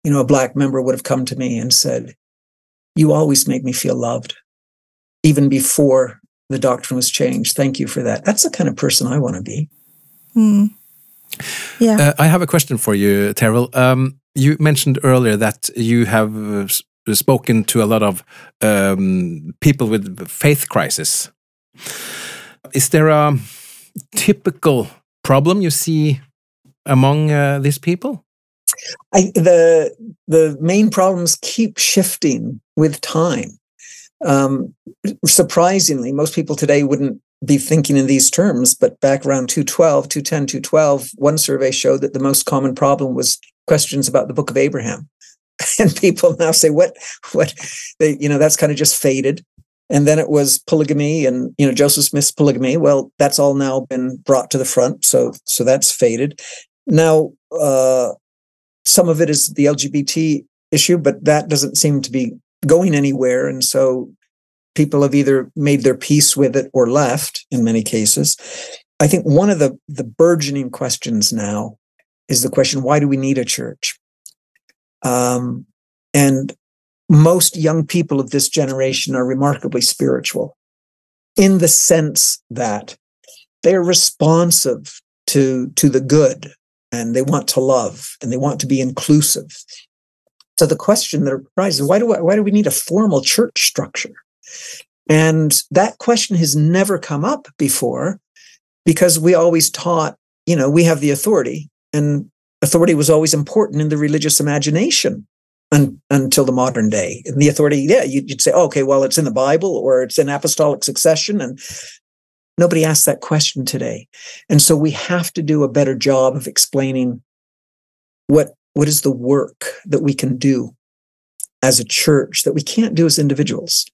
you know, a black member would have come to me and said, "You always made me feel loved, even before the doctrine was changed. Thank you for that." That's the kind of person I want to be. Mm. Yeah. Uh, I have a question for you, Terryl. Um, you mentioned earlier that you have uh, spoken to a lot of um, people with faith crisis. Is there a typical problem you see among uh, these people? I, the the main problems keep shifting with time. Um, surprisingly, most people today wouldn't be thinking in these terms, but back around 212, 210, 212, one survey showed that the most common problem was questions about the book of Abraham. And people now say, what, what, they, you know, that's kind of just faded. And then it was polygamy and you know joseph smith's polygamy. Well that's all now been brought to the front so so that's faded. Now uh some of it is the lgbt issue but that doesn't seem to be going anywhere. And so people have either made their peace with it or left in many cases. I think one of the the burgeoning questions now is the question why do we need a church um and most young people of this generation are remarkably spiritual in the sense that they're responsive to, to the good and they want to love and they want to be inclusive. So the question that arises, why do, I, why do we need a formal church structure? And that question has never come up before because we always taught, you know, we have the authority, and authority was always important in the religious imagination un, until the modern day. And the authority, yeah, you'd, say, oh, okay, well, it's in the Bible or it's in apostolic succession, and nobody asks that question today. And so we have to do a better job of explaining what what is the work that we can do as a church that we can't do as individuals?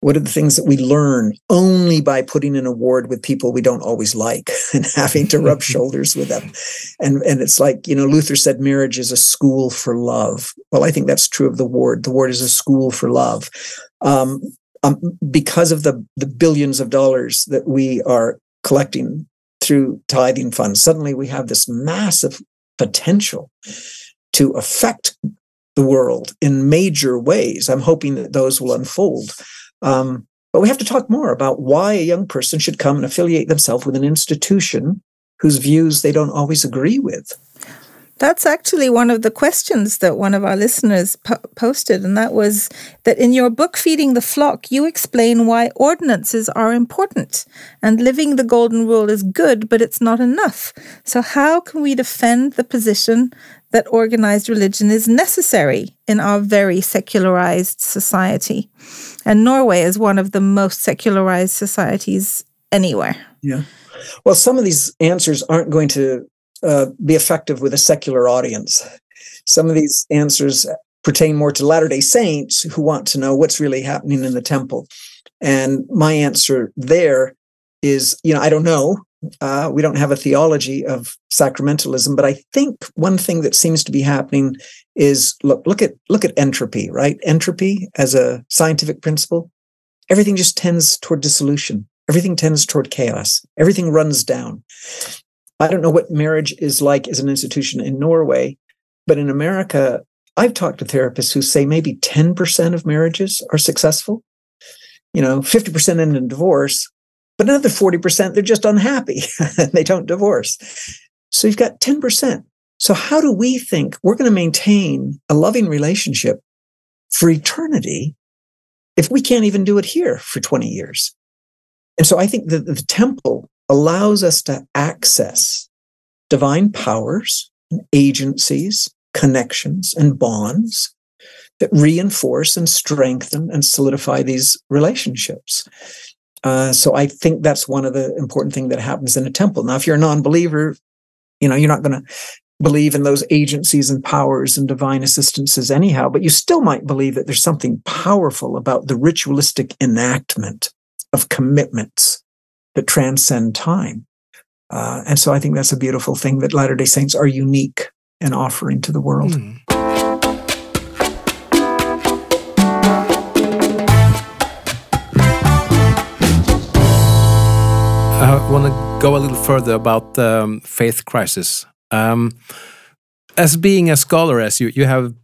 What are the things that we learn only by putting in a ward with people we don't always like and having to rub shoulders with them? And, and it's like, you know, Luther said marriage is a school for love. Well, I think that's true of the ward. The ward is a school for love. Um, um, because of the, the billions of dollars that we are collecting through tithing funds, suddenly we have this massive potential to affect the world in major ways. I'm hoping that those will unfold. Um, but we have to talk more about why a young person should come and affiliate themselves with an institution whose views they don't always agree with. That's actually one of the questions that one of our listeners po- posted, and that was that in your book, Feeding the Flock, you explain why ordinances are important and living the golden rule is good, but it's not enough. So, how can we defend the position that organized religion is necessary in our very secularized society? And Norway is one of the most secularized societies anywhere. Yeah. Well, some of these answers aren't going to uh, be effective with a secular audience. Some of these answers pertain more to Latter day Saints who want to know what's really happening in the temple. And my answer there is, you know, I don't know. Uh, we don't have a theology of sacramentalism, but I think one thing that seems to be happening is look look at look at entropy, right? Entropy as a scientific principle, everything just tends toward dissolution. Everything tends toward chaos. Everything runs down. I don't know what marriage is like as an institution in Norway, but in America, I've talked to therapists who say maybe 10% of marriages are successful. You know, 50% end in divorce, but another 40%, they're just unhappy and they don't divorce. So you've got 10%. So how do we think we're going to maintain a loving relationship for eternity if we can't even do it here for 20 years? And so I think that the temple allows us to access divine powers, and agencies, connections, and bonds that reinforce and strengthen and solidify these relationships. Uh, so I think that's one of the important things that happens in a temple. Now, if you're a non-believer, you know you're not going to believe in those agencies and powers and divine assistances anyhow, but you still might believe that there's something powerful about the ritualistic enactment of commitments that transcend time. Uh, and so I think that's a beautiful thing that Latter day Saints are unique in offering to the world. Mm. I want to go a little further about um, faith crisis. Um, as being a scholar, as you you have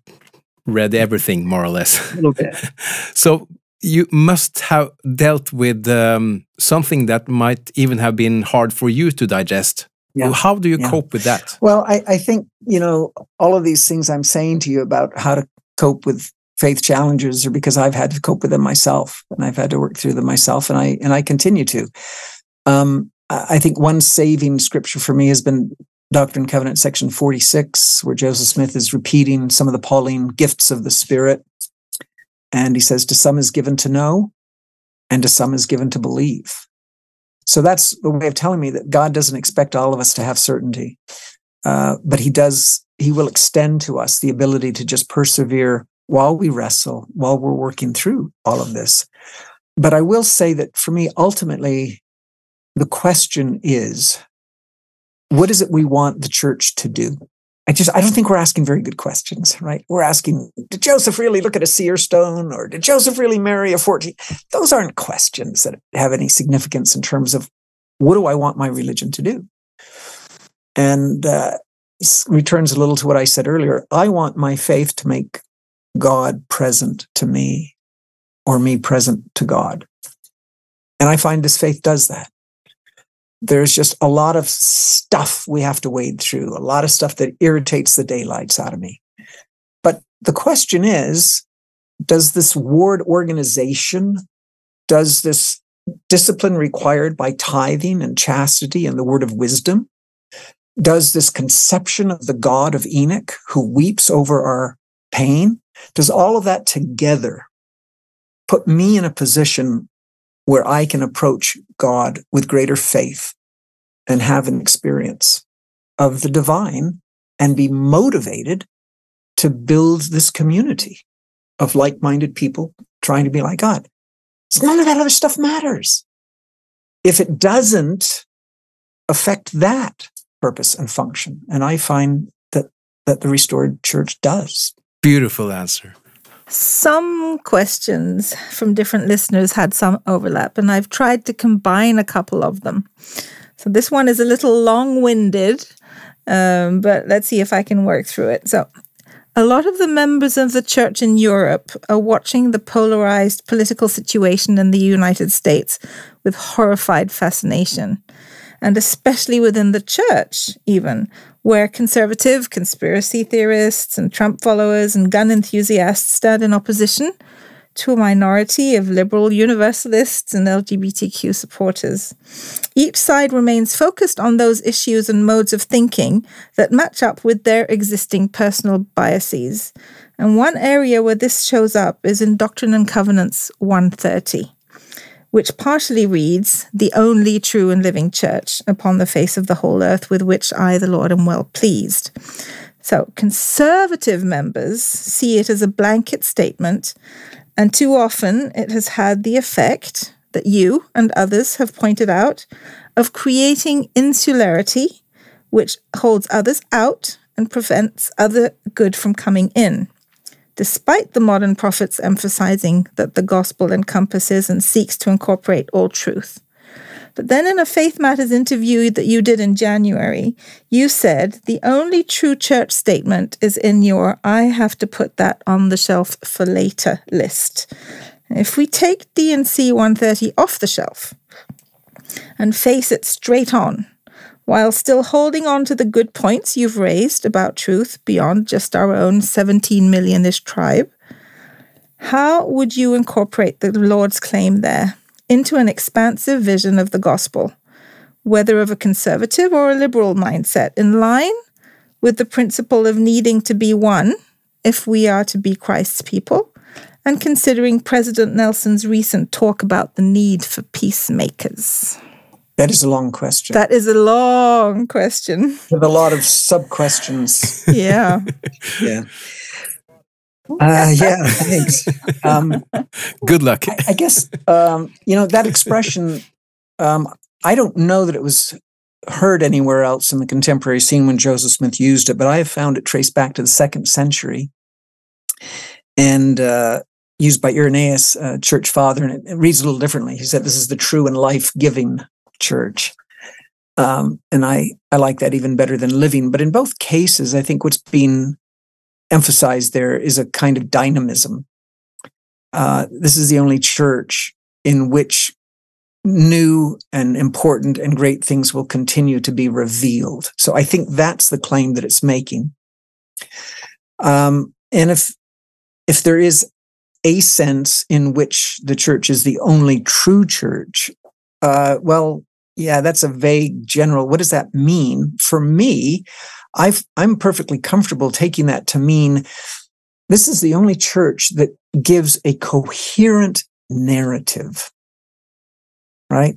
read everything more or less. A little bit. so you must have dealt with um, something that might even have been hard for you to digest. Yeah. How do you yeah. cope with that? Well, I, I think, you know, all of these things I'm saying to you about how to cope with faith challenges are because I've had to cope with them myself and I've had to work through them myself and I and I continue to. Um, I think one saving scripture for me has been Doctrine and Covenant section 46, where Joseph Smith is repeating some of the Pauline gifts of the Spirit and he says, to some is given to know, and to some is given to believe. So that's a way of telling me that God doesn't expect all of us to have certainty, uh, but He does. He will extend to us the ability to just persevere while we wrestle, while we're working through all of this. But I will say that for me, ultimately, the question is, what is it we want the church to do? I just I don't think we're asking very good questions, right? We're asking, did Joseph really look at a seer stone or did Joseph really marry a 14? Those aren't questions that have any significance in terms of what do I want my religion to do? And uh, returns a little to what I said earlier. I want my faith to make God present to me or me present to God. And I find this faith does that there's just a lot of stuff we have to wade through, a lot of stuff that irritates the daylights out of me. But the question is does this ward organization, does this discipline required by tithing and chastity and the word of wisdom? Does this conception of the God of Enoch who weeps over our pain, does all of that together put me in a position where I can approach God with greater faith and have an experience of the divine and be motivated to build this community of like minded people trying to be like God. So none of that other stuff matters. If it doesn't affect that purpose and function. And I find that, that the restored church does. Beautiful answer. Some questions from different listeners had some overlap, and I've tried to combine a couple of them. So this one is a little long winded, um, but let's see if I can work through it. So, a lot of the members of the church in Europe are watching the polarized political situation in the United States with horrified fascination. And especially within the church, even, where conservative conspiracy theorists and Trump followers and gun enthusiasts stand in opposition to a minority of liberal universalists and LGBTQ supporters. Each side remains focused on those issues and modes of thinking that match up with their existing personal biases. And one area where this shows up is in Doctrine and Covenants 130, which partially reads, The only true and living church upon the face of the whole earth, with which I, the Lord, am well pleased. So, conservative members see it as a blanket statement and too often it has had the effect that you and others have pointed out of creating insularity, which holds others out and prevents other good from coming in. Despite the modern prophets emphasizing that the gospel encompasses and seeks to incorporate all truth. But then in a Faith Matters interview that you did in January, you said the only true church statement is in your I have to put that on the shelf for later list. If we take D&C 130 off the shelf and face it straight on, while still holding on to the good points you've raised about truth beyond just our own 17 millionish tribe, how would you incorporate the Lord's claim there? Into an expansive vision of the gospel, whether of a conservative or a liberal mindset, in line with the principle of needing to be one if we are to be Christ's people, and considering President Nelson's recent talk about the need for peacemakers. That is a long question. That is a long question. With a lot of sub questions. yeah. yeah. Uh, yeah, thanks. Um, Good luck. I, I guess um, you know that expression. Um, I don't know that it was heard anywhere else in the contemporary scene when Joseph Smith used it, but I have found it traced back to the second century and uh, used by Irenaeus, uh, church father, and it, it, reads a little differently. He said, "This is the true and life-giving church." Um, and I, I like that even better than living. But in both cases, I think what's been emphasized there is a kind of dynamism. Uh, this is the only church in which new and important and great things will continue to be revealed. So I think that's the claim that it's making. Um, and if if there is a sense in which the church is the only true church, uh, well, yeah, that's a vague general. What does that mean? For me, i am perfectly comfortable taking that to mean this is the only church that gives a coherent narrative, right?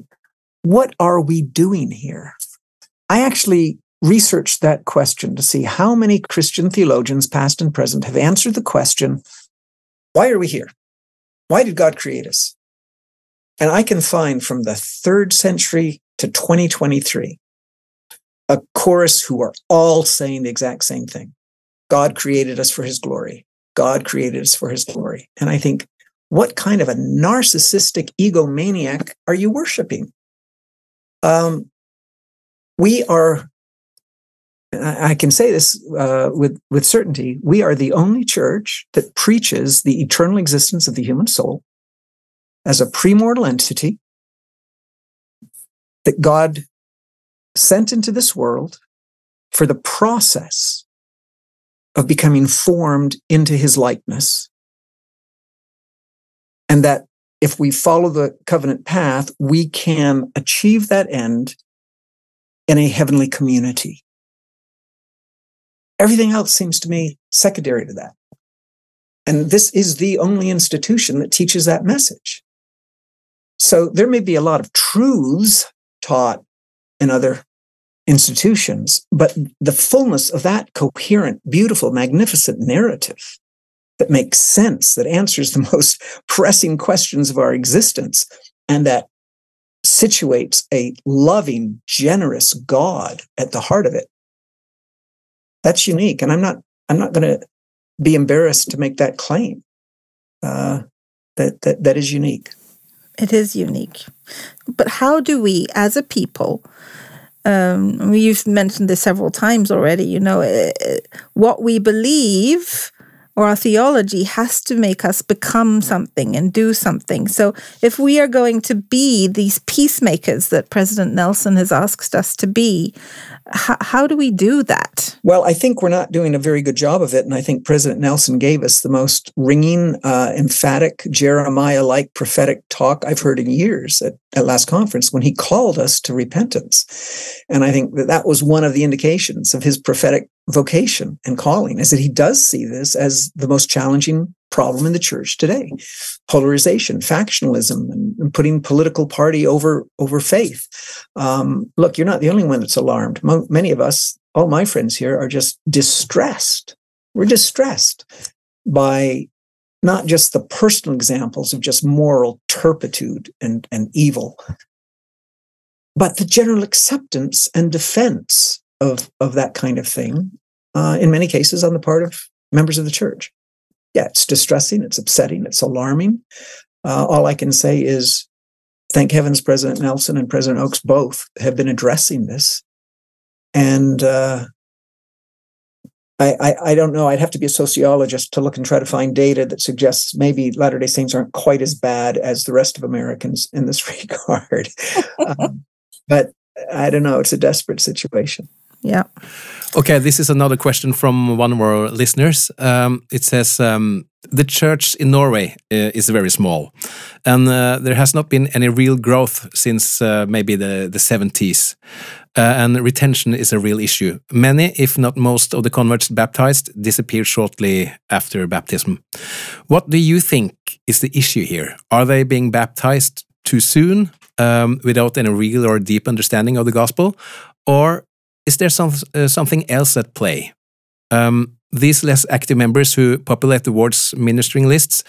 What are we doing here? I actually researched that question to see how many Christian theologians, past and present, have answered the question why are we here? Why did God create us? And I can find from the third century to 2023 a chorus who are all saying the exact same thing. God created us for his glory. God created us for his glory. And I think, what kind of a narcissistic egomaniac are you worshiping? Um, we are, I can say this uh, with, with certainty, we are the only church that preaches the eternal existence of the human soul as a premortal entity that God sent into this world for the process of becoming formed into his likeness. And that if we follow the covenant path, we can achieve that end in a heavenly community. Everything else seems to me secondary to that. And this is the only institution that teaches that message. So there may be a lot of truths taught in other institutions, but the fullness of that coherent, beautiful, magnificent narrative that makes sense, that answers the most pressing questions of our existence, and that situates a loving, generous God at the heart of it. That's unique. And I'm not, I'm not going to be embarrassed to make that claim. Uh, that, that, that is unique. It is unique. But how do we, as a people, um, you've mentioned this several times already, you know, uh, what we believe or our theology has to make us become something and do something. So if we are going to be these peacemakers that President Nelson has asked us to be, how, how do we do that? Well, I think we're not doing a very good job of it. And I think President Nelson gave us the most ringing, uh, emphatic, Jeremiah like prophetic talk I've heard in years at, at last conference when he called us to repentance. And I think that that was one of the indications of his prophetic vocation and calling is that he does see this as the most challenging problem in the church today. Polarization factionalism and, putting political party over over faith. Um, look you're not the only one that's alarmed. Mo- many of us all my friends here are just distressed. We're distressed by not just the personal examples of just moral turpitude and, and evil but the general acceptance and defense of of that kind of thing, uh, in many cases on the part of members of the church. Yeah, it's distressing, it's upsetting, it's alarming. Uh, all I can say is, thank heavens, President Nelson and President Oaks both have been addressing this, and uh, I, I, I don't know. I'd have to be a sociologist to look and try to find data that suggests maybe Latter Day Saints aren't quite as bad as the rest of Americans in this regard. um, but I don't know. It's a desperate situation. Yeah. Okay, this is another question from one of our listeners. Um, it says um, the church in Norway uh, is very small, and uh, there has not been any real growth since uh, maybe the the seventies, uh, and retention is a real issue. Many, if not most, of the converts baptized disappeared shortly after baptism. What do you think is the issue here? Are they being baptized too soon? Um, without any real or deep understanding of the gospel, or is there some, uh, something else at play? Um, these less active members who populate the ward's ministering lists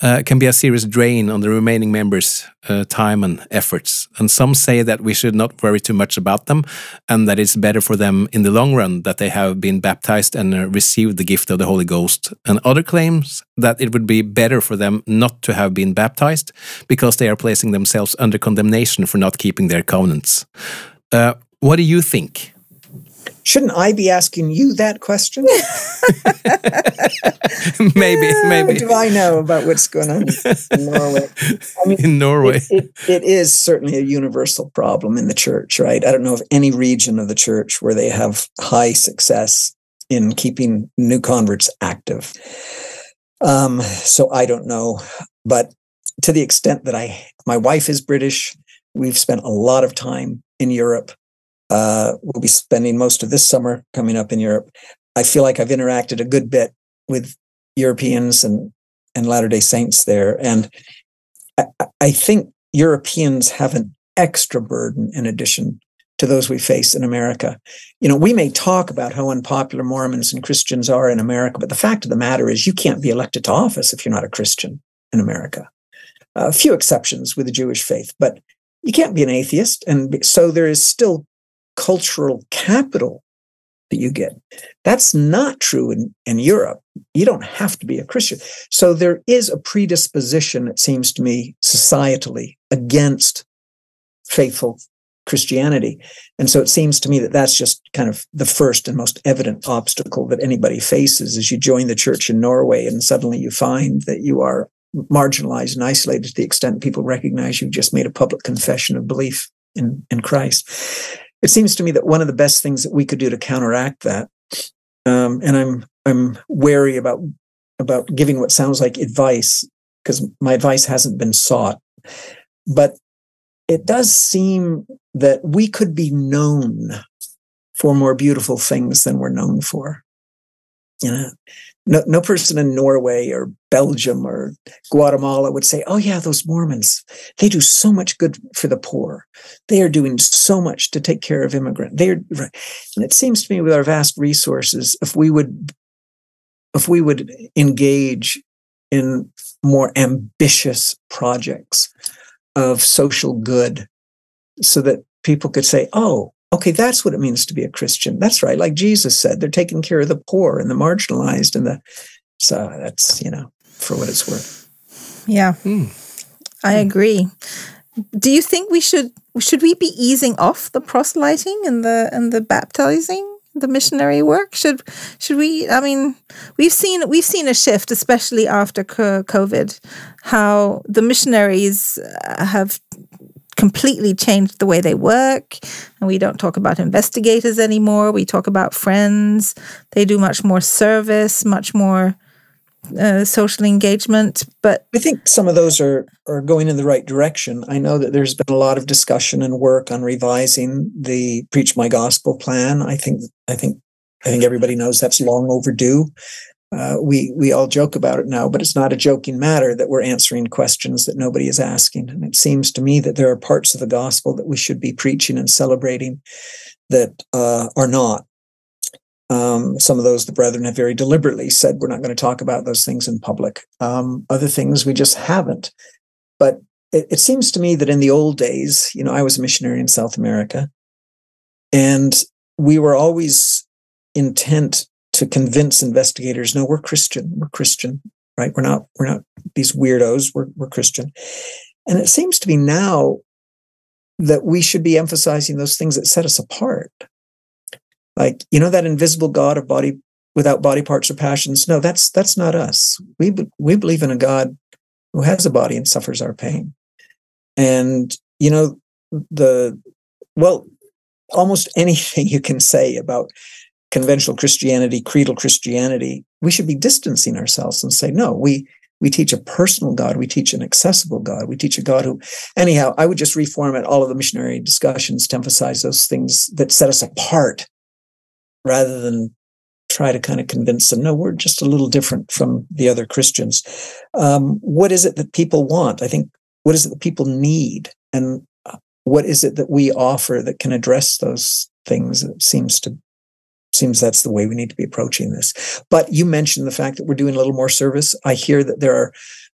uh, can be a serious drain on the remaining members' uh, time and efforts. And some say that we should not worry too much about them and that it's better for them in the long run that they have been baptized and uh, received the gift of the Holy Ghost. And other claims that it would be better for them not to have been baptized because they are placing themselves under condemnation for not keeping their covenants. Uh, what do you think? Shouldn't I be asking you that question? maybe, maybe. What do I know about what's going on in Norway? I mean, in Norway, it, it, it is certainly a universal problem in the church, right? I don't know of any region of the church where they have high success in keeping new converts active. Um, so I don't know, but to the extent that I, my wife is British, we've spent a lot of time in Europe uh, we'll be spending most of this summer coming up in Europe. I feel like I've interacted a good bit with Europeans and and Latter Day Saints there, and I, I think Europeans have an extra burden in addition to those we face in America. You know, we may talk about how unpopular Mormons and Christians are in America, but the fact of the matter is, you can't be elected to office if you're not a Christian in America. A few exceptions with the Jewish faith, but you can't be an atheist. And so there is still cultural capital that you get. That's not true in, in Europe. You don't have to be a Christian. So there is a predisposition, it seems to me, societally against faithful Christianity. And so it seems to me that that's just kind of the first and most evident obstacle that anybody faces as you join the church in Norway and suddenly you find that you are marginalized and isolated to the extent people recognize you've just made a public confession of belief in, in Christ it seems to me that one of the best things that we could do to counteract that, um, and I'm I'm wary about about giving what sounds like advice, because my advice hasn't been sought. But it does seem that we could be known for more beautiful things than we're known for. You know, no, no person in Norway or Belgium or Guatemala would say, Oh, yeah, those Mormons, they do so much good for the poor. They are doing so much to take care of immigrants. They're, right. and it seems to me with our vast resources, if we would, if we would engage in more ambitious projects of social good so that people could say, Oh, okay, that's what it means to be a Christian. That's right. Like Jesus said, they're taking care of the poor and the marginalized and the so that's, you know, for what it's worth. Yeah. Mm. I agree. Do you think we should should we be easing off the proselyting and the and the baptizing? the missionary work should should we i mean we've seen we've seen a shift especially after covid how the missionaries have completely changed the way they work. And we don't talk about investigators anymore. We talk about friends. They do much more service, much more uh, social engagement. But I think some of those are are going in the right direction. I know that there's been a lot of discussion and work on revising the Preach My Gospel plan. I think I think I think everybody knows that's long overdue uh, we we all joke about it now, but it's not a joking matter that we're answering questions that nobody is asking. And it seems to me that there are parts of the gospel that we should be preaching and celebrating that uh, are not. Um, some of those the brethren have very deliberately said we're not going to talk about those things in public. Um, other things we just haven't. But it, it seems to me that in the old days, you know, I was a missionary in South America, and we were always intent to convince investigators, no, we're Christian, we're Christian, right? We're not, we're not these weirdos, we're, we're Christian. And it seems to me now that we should be emphasizing those things that set us apart. Like, you know, that invisible God of body without body parts or passions. No, that's that's not us. We we believe in a God who has a body and suffers our pain. And you know, the well, almost anything you can say about conventional Christianity, creedal Christianity, we should be distancing ourselves and say, no, we we teach a personal God. We teach an accessible God. We teach a God who, anyhow, I would just reformat all of the missionary discussions to emphasize those things that set us apart rather than try to kind of convince them, no, we're just a little different from the other Christians. Um, what is it that people want? I think, what is it that people need? And uh, what is it that we offer that can address those things? It seems to seems that's the way we need to be approaching this. But you mentioned the fact that we're doing a little more service. I hear that there are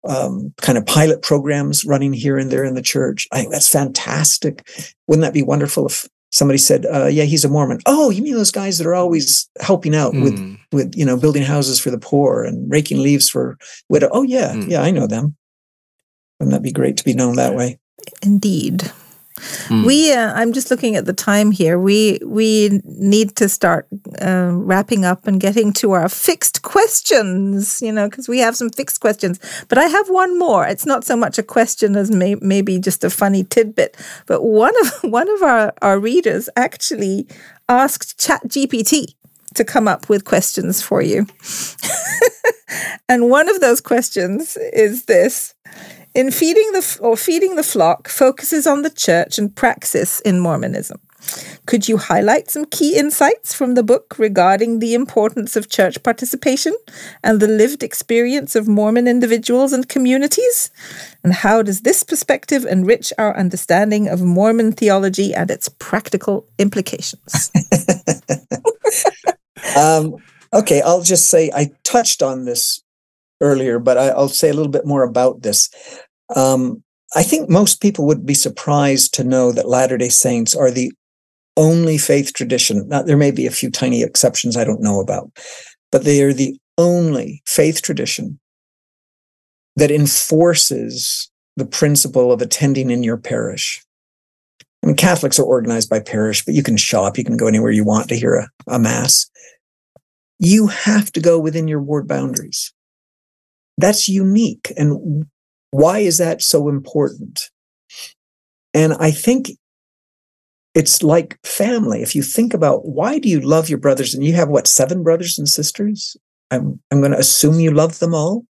um, kind of pilot programs running here and there in the church. I think that's fantastic. Wouldn't that be wonderful if somebody said, uh, "Yeah, he's a Mormon." Oh, you mean those guys that are always helping out mm. with hmm. with you know building houses for the poor and raking leaves for widow? Oh yeah, mm. yeah, I know them. Wouldn't that be great to be known that way? Indeed. Mm. We, uh, I'm just looking at the time here. We we need to start uh, wrapping up and getting to our fixed questions. You know, because we have some fixed questions. But I have one more. It's not so much a question as may, maybe just a funny tidbit. But one of one of our our readers actually asked Chat GPT to come up with questions for you. and one of those questions is this in feeding the or feeding the flock focuses on the church and praxis in Mormonism. Could you highlight some key insights from the book regarding the importance of church participation and the lived experience of Mormon individuals and communities? And how does this perspective enrich our understanding of Mormon theology and its practical implications? um, okay, I'll just say I touched on this earlier, but I, will say a little bit more about this. Um, I think most people would be surprised to know that Latter day Saints are the only faith tradition. Now, there may be a few tiny exceptions I don't know about, but they are the only faith tradition that enforces the principle of attending in your parish. I mean, Catholics are organized by parish, but you can shop, you can go anywhere you want to hear a, a mass. You have to go within your ward boundaries. That's unique. And why is that so important? And I think it's like family. If you think about why do you love your brothers, and you have what, seven brothers and sisters? I'm, I'm going to assume you love them all.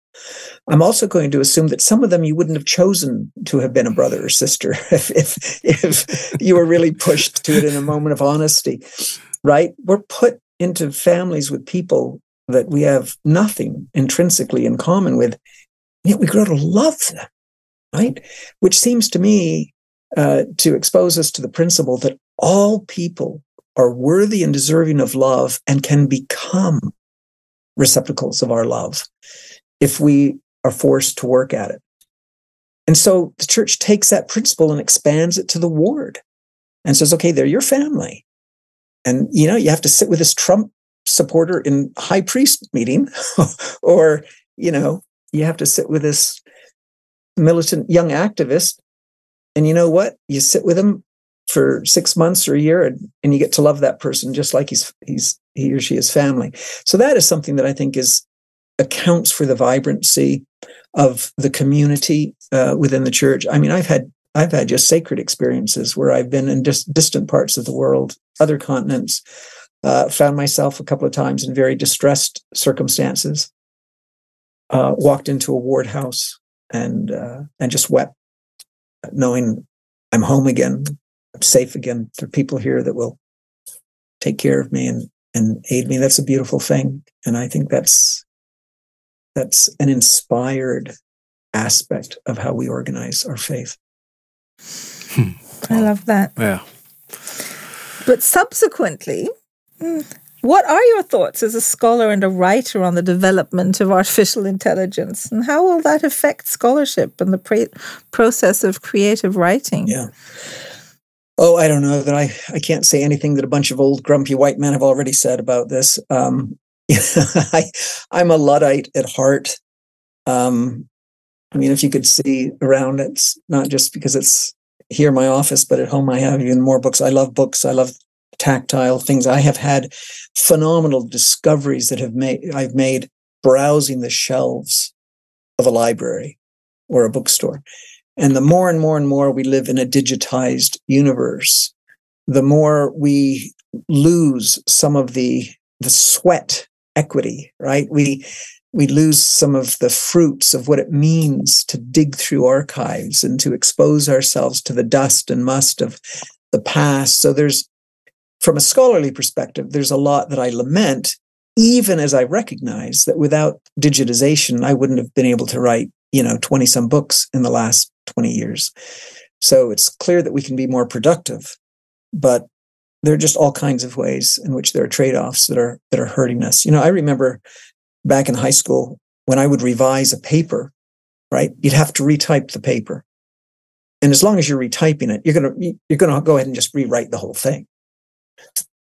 I'm also going to assume that some of them you wouldn't have chosen to have been a brother or sister if, if, if you were really pushed to it in a moment of honesty, right? We're put into families with people that we have nothing intrinsically in common with, yet we grow to love them, right? Which seems to me uh, to expose us to the principle that all people are worthy and deserving of love and can become receptacles of our love if we are forced to work at it. And so the church takes that principle and expands it to the ward and says, okay, they're your family. And, you know, you have to sit with this Trump supporter in high priest meeting, or, you know, you have to sit with this militant young activist. And you know what? You sit with him for six months or a year and, and you get to love that person just like he's he's he or she is family. So that is something that I think is accounts for the vibrancy of the community uh, within the church. I mean, I've had I've had just sacred experiences where I've been in dis- distant parts of the world, other continents, uh, found myself a couple of times in very distressed circumstances. Uh, walked into a ward house and uh, and just wept, knowing I'm home again, I'm safe again. There are people here that will take care of me and and aid me. That's a beautiful thing, and I think that's that's an inspired aspect of how we organize our faith. Hmm. I love that. Yeah. But subsequently, hmm, what are your thoughts as a scholar and a writer on the development of artificial intelligence, and how will that affect scholarship and the process of creative writing? Yeah. Oh, I don't know that I, I can't say anything that a bunch of old grumpy white men have already said about this. Um, I, I'm a Luddite at heart. Um, I mean, if you could see around, it's not just because it's here in my office, but at home I have even more books. I love books. I love tactile things. I have had phenomenal discoveries that have made I've made browsing the shelves of a library or a bookstore. And the more and more and more we live in a digitized universe, the more we lose some of the the sweat equity, right? We we lose some of the fruits of what it means to dig through archives and to expose ourselves to the dust and must of the past. So there's from a scholarly perspective, there's a lot that I lament, even as I recognize that without digitization, I wouldn't have been able to write, you know, 20 some books in the last 20 years. So it's clear that we can be more productive, but there are just all kinds of ways in which there are trade-offs that are that are hurting us. You know, I remember back in high school when I would revise a paper, right? You'd have to retype the paper. And as long as you're retyping it, you're going to you're going to go ahead and just rewrite the whole thing.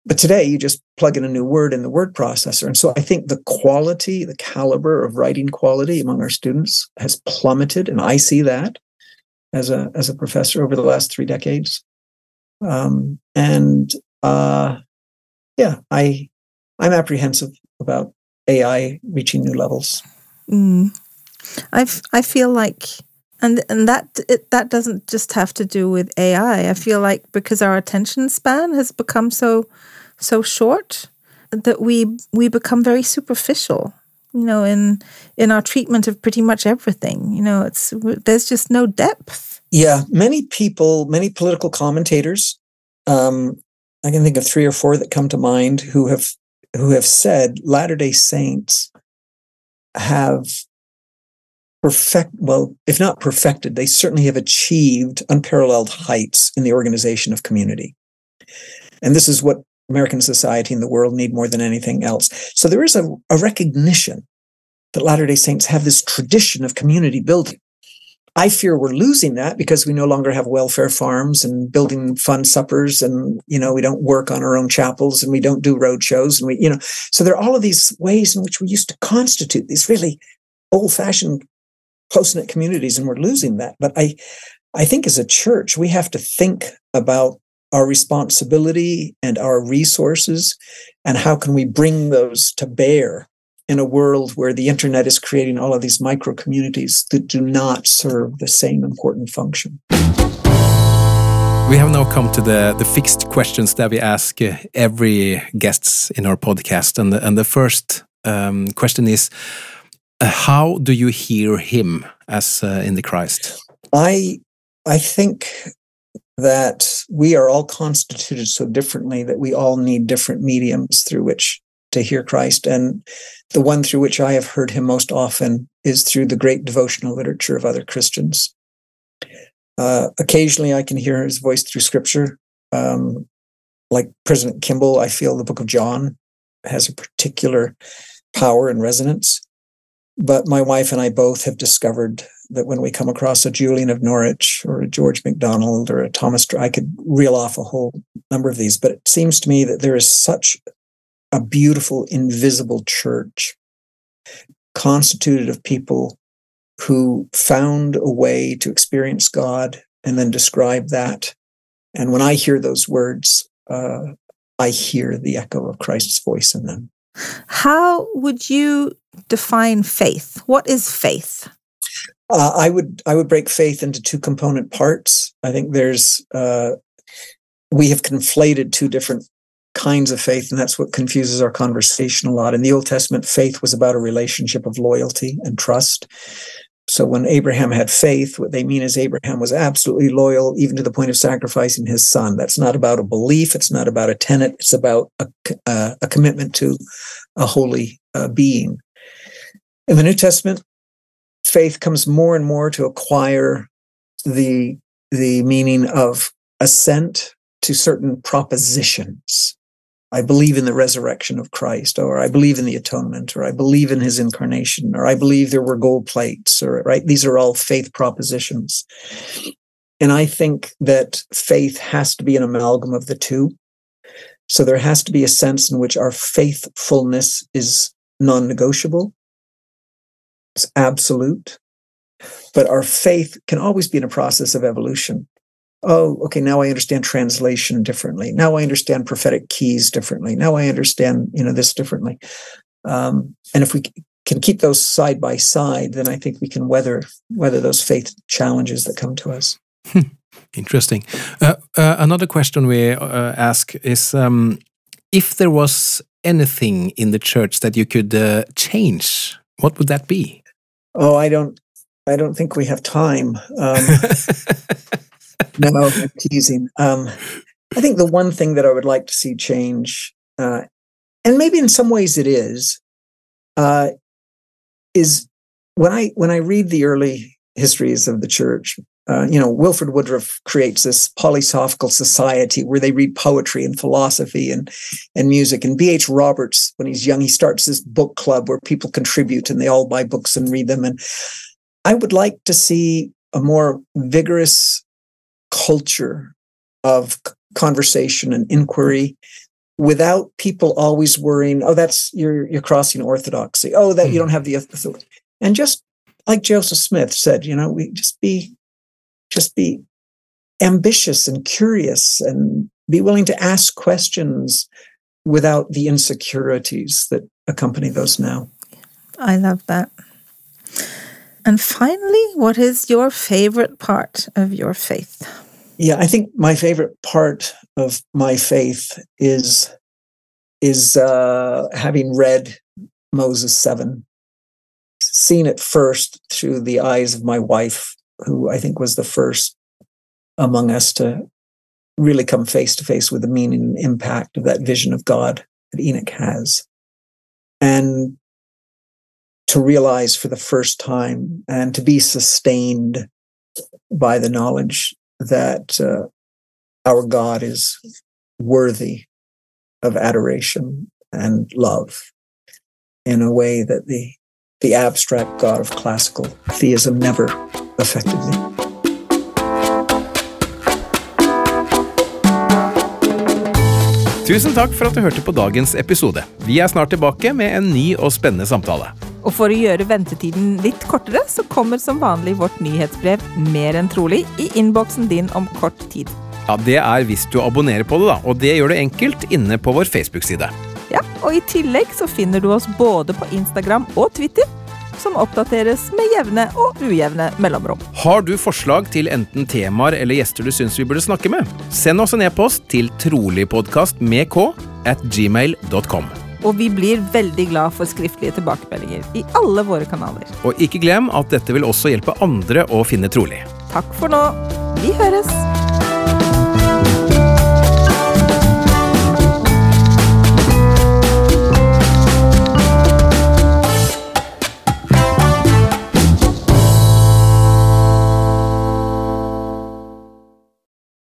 But today you just plug in a new word in the word processor. And so I think the quality, the caliber of writing quality among our students has plummeted. And I see that as a as a professor over the last three decades. Um, and uh, yeah, I I'm apprehensive about AI reaching new levels. Mm. I I feel like, and and that it, that doesn't just have to do with AI. I feel like because our attention span has become so so short that we we become very superficial you know in in our treatment of pretty much everything you know it's there's just no depth yeah many people many political commentators um i can think of three or four that come to mind who have who have said latter day saints have perfect well if not perfected they certainly have achieved unparalleled heights in the organization of community and this is what American society and the world need more than anything else. So there is a, a recognition that Latter day Saints have this tradition of community building. I fear we're losing that because we no longer have welfare farms and building fun suppers and you know we don't work on our own chapels and we don't do road shows and we you know so there are all of these ways in which we used to constitute these really old-fashioned close-knit communities and we're losing that. But I I think as a church we have to think about our responsibility and our resources and how can we bring those to bear in a world where the internet is creating all of these micro communities that do not serve the same important function? We have now come to the, the fixed questions that we ask uh, every guests in our podcast. And the, and the first um, question is how do you hear him as uh, in the Christ? I I think that we are all constituted so differently that we all need different mediums through which to hear Christ. And the one through which I have heard him most often is through the great devotional literature of other Christians. Uh, occasionally, I can hear his voice through scripture. Um, like President Kimball, I feel the book of John has a particular power and resonance. But my wife and I both have discovered that when we come across a Julian of Norwich or a George MacDonald or a Thomas, I could reel off a whole number of these. But it seems to me that there is such a beautiful, invisible church constituted of people who found a way to experience God and then describe that. And when I hear those words, uh, I hear the echo of Christ's voice in them. How would you define faith? What is faith? Uh, I would I would break faith into two component parts. I think there's uh, we have conflated two different kinds of faith, and that's what confuses our conversation a lot. In the Old Testament, faith was about a relationship of loyalty and trust. So when Abraham had faith, what they mean is Abraham was absolutely loyal, even to the point of sacrificing his son. That's not about a belief. It's not about a tenet. It's about a, uh, a commitment to a holy uh, being. In the New Testament, faith comes more and more to acquire the the meaning of assent to certain propositions I believe in the resurrection of Christ, or I believe in the atonement, or I believe in his incarnation, or I believe there were gold plates, or right. These are all faith propositions. And I think that faith has to be an amalgam of the two. So there has to be a sense in which our faithfulness is non negotiable, it's absolute. But our faith can always be in a process of evolution oh, okay, now I understand translation differently. Now I understand prophetic keys differently. Now I understand, you know, this differently. Um, and if we can keep those side by side, then I think we can weather weather those faith challenges that come to us. Interesting. Uh, uh, another question we uh, ask is um, if there was anything in the church that you could uh, change, what would that be? Oh, I don't. I don't think we have time. Um, no, I'm teasing. Um, I think the one thing that I would like to see change, uh, and maybe in some ways it is, uh, is when I when I read the early histories of the church. Uh, you know, Wilford Woodruff creates this polysophical society where they read poetry and philosophy and and music. And B.H. Roberts, when he's young, he starts this book club where people contribute and they all buy books and read them. And I would like to see a more vigorous culture of conversation and inquiry without people always worrying oh that's you're you're crossing orthodoxy oh that mm. you hmm. don't have the authority and just like joseph smith said you know we just be just be ambitious and curious and be willing to ask questions without the insecurities that accompany those now i love that and finally, what is your favorite part of your faith? Yeah, I think my favorite part of my faith is is uh, having read Moses seven, seen it first through the eyes of my wife, who I think was the first among us to really come face to face with the meaning and impact of that vision of God that Enoch has. And to realize for the first time and to be sustained by the knowledge that uh, our God is worthy of adoration and love in a way that the the abstract God of classical theism never affected me. Tusen takk for at du hørte på dagens episode. Vi er snart tilbake med en ny og spennende samtale. Og for å gjøre ventetiden litt kortere, så kommer som vanlig vårt nyhetsbrev mer enn trolig i innboksen din om kort tid. Ja, Det er hvis du abonnerer på det, da, og det gjør du enkelt inne på vår Facebook-side. Ja, og i tillegg så finner du oss både på Instagram og Twitter, som oppdateres med jevne og ujevne mellomrom. Har du forslag til enten temaer eller gjester du syns vi burde snakke med? Send oss en e-post til troligpodkast med k at gmail.com. og vi blir veldig glad for skriftlige tilbakemeldinger i alle våre kanaler. Og ikke glem at dette vil også hjelpe andre å finne trolig. Takk for nå. Vi høres!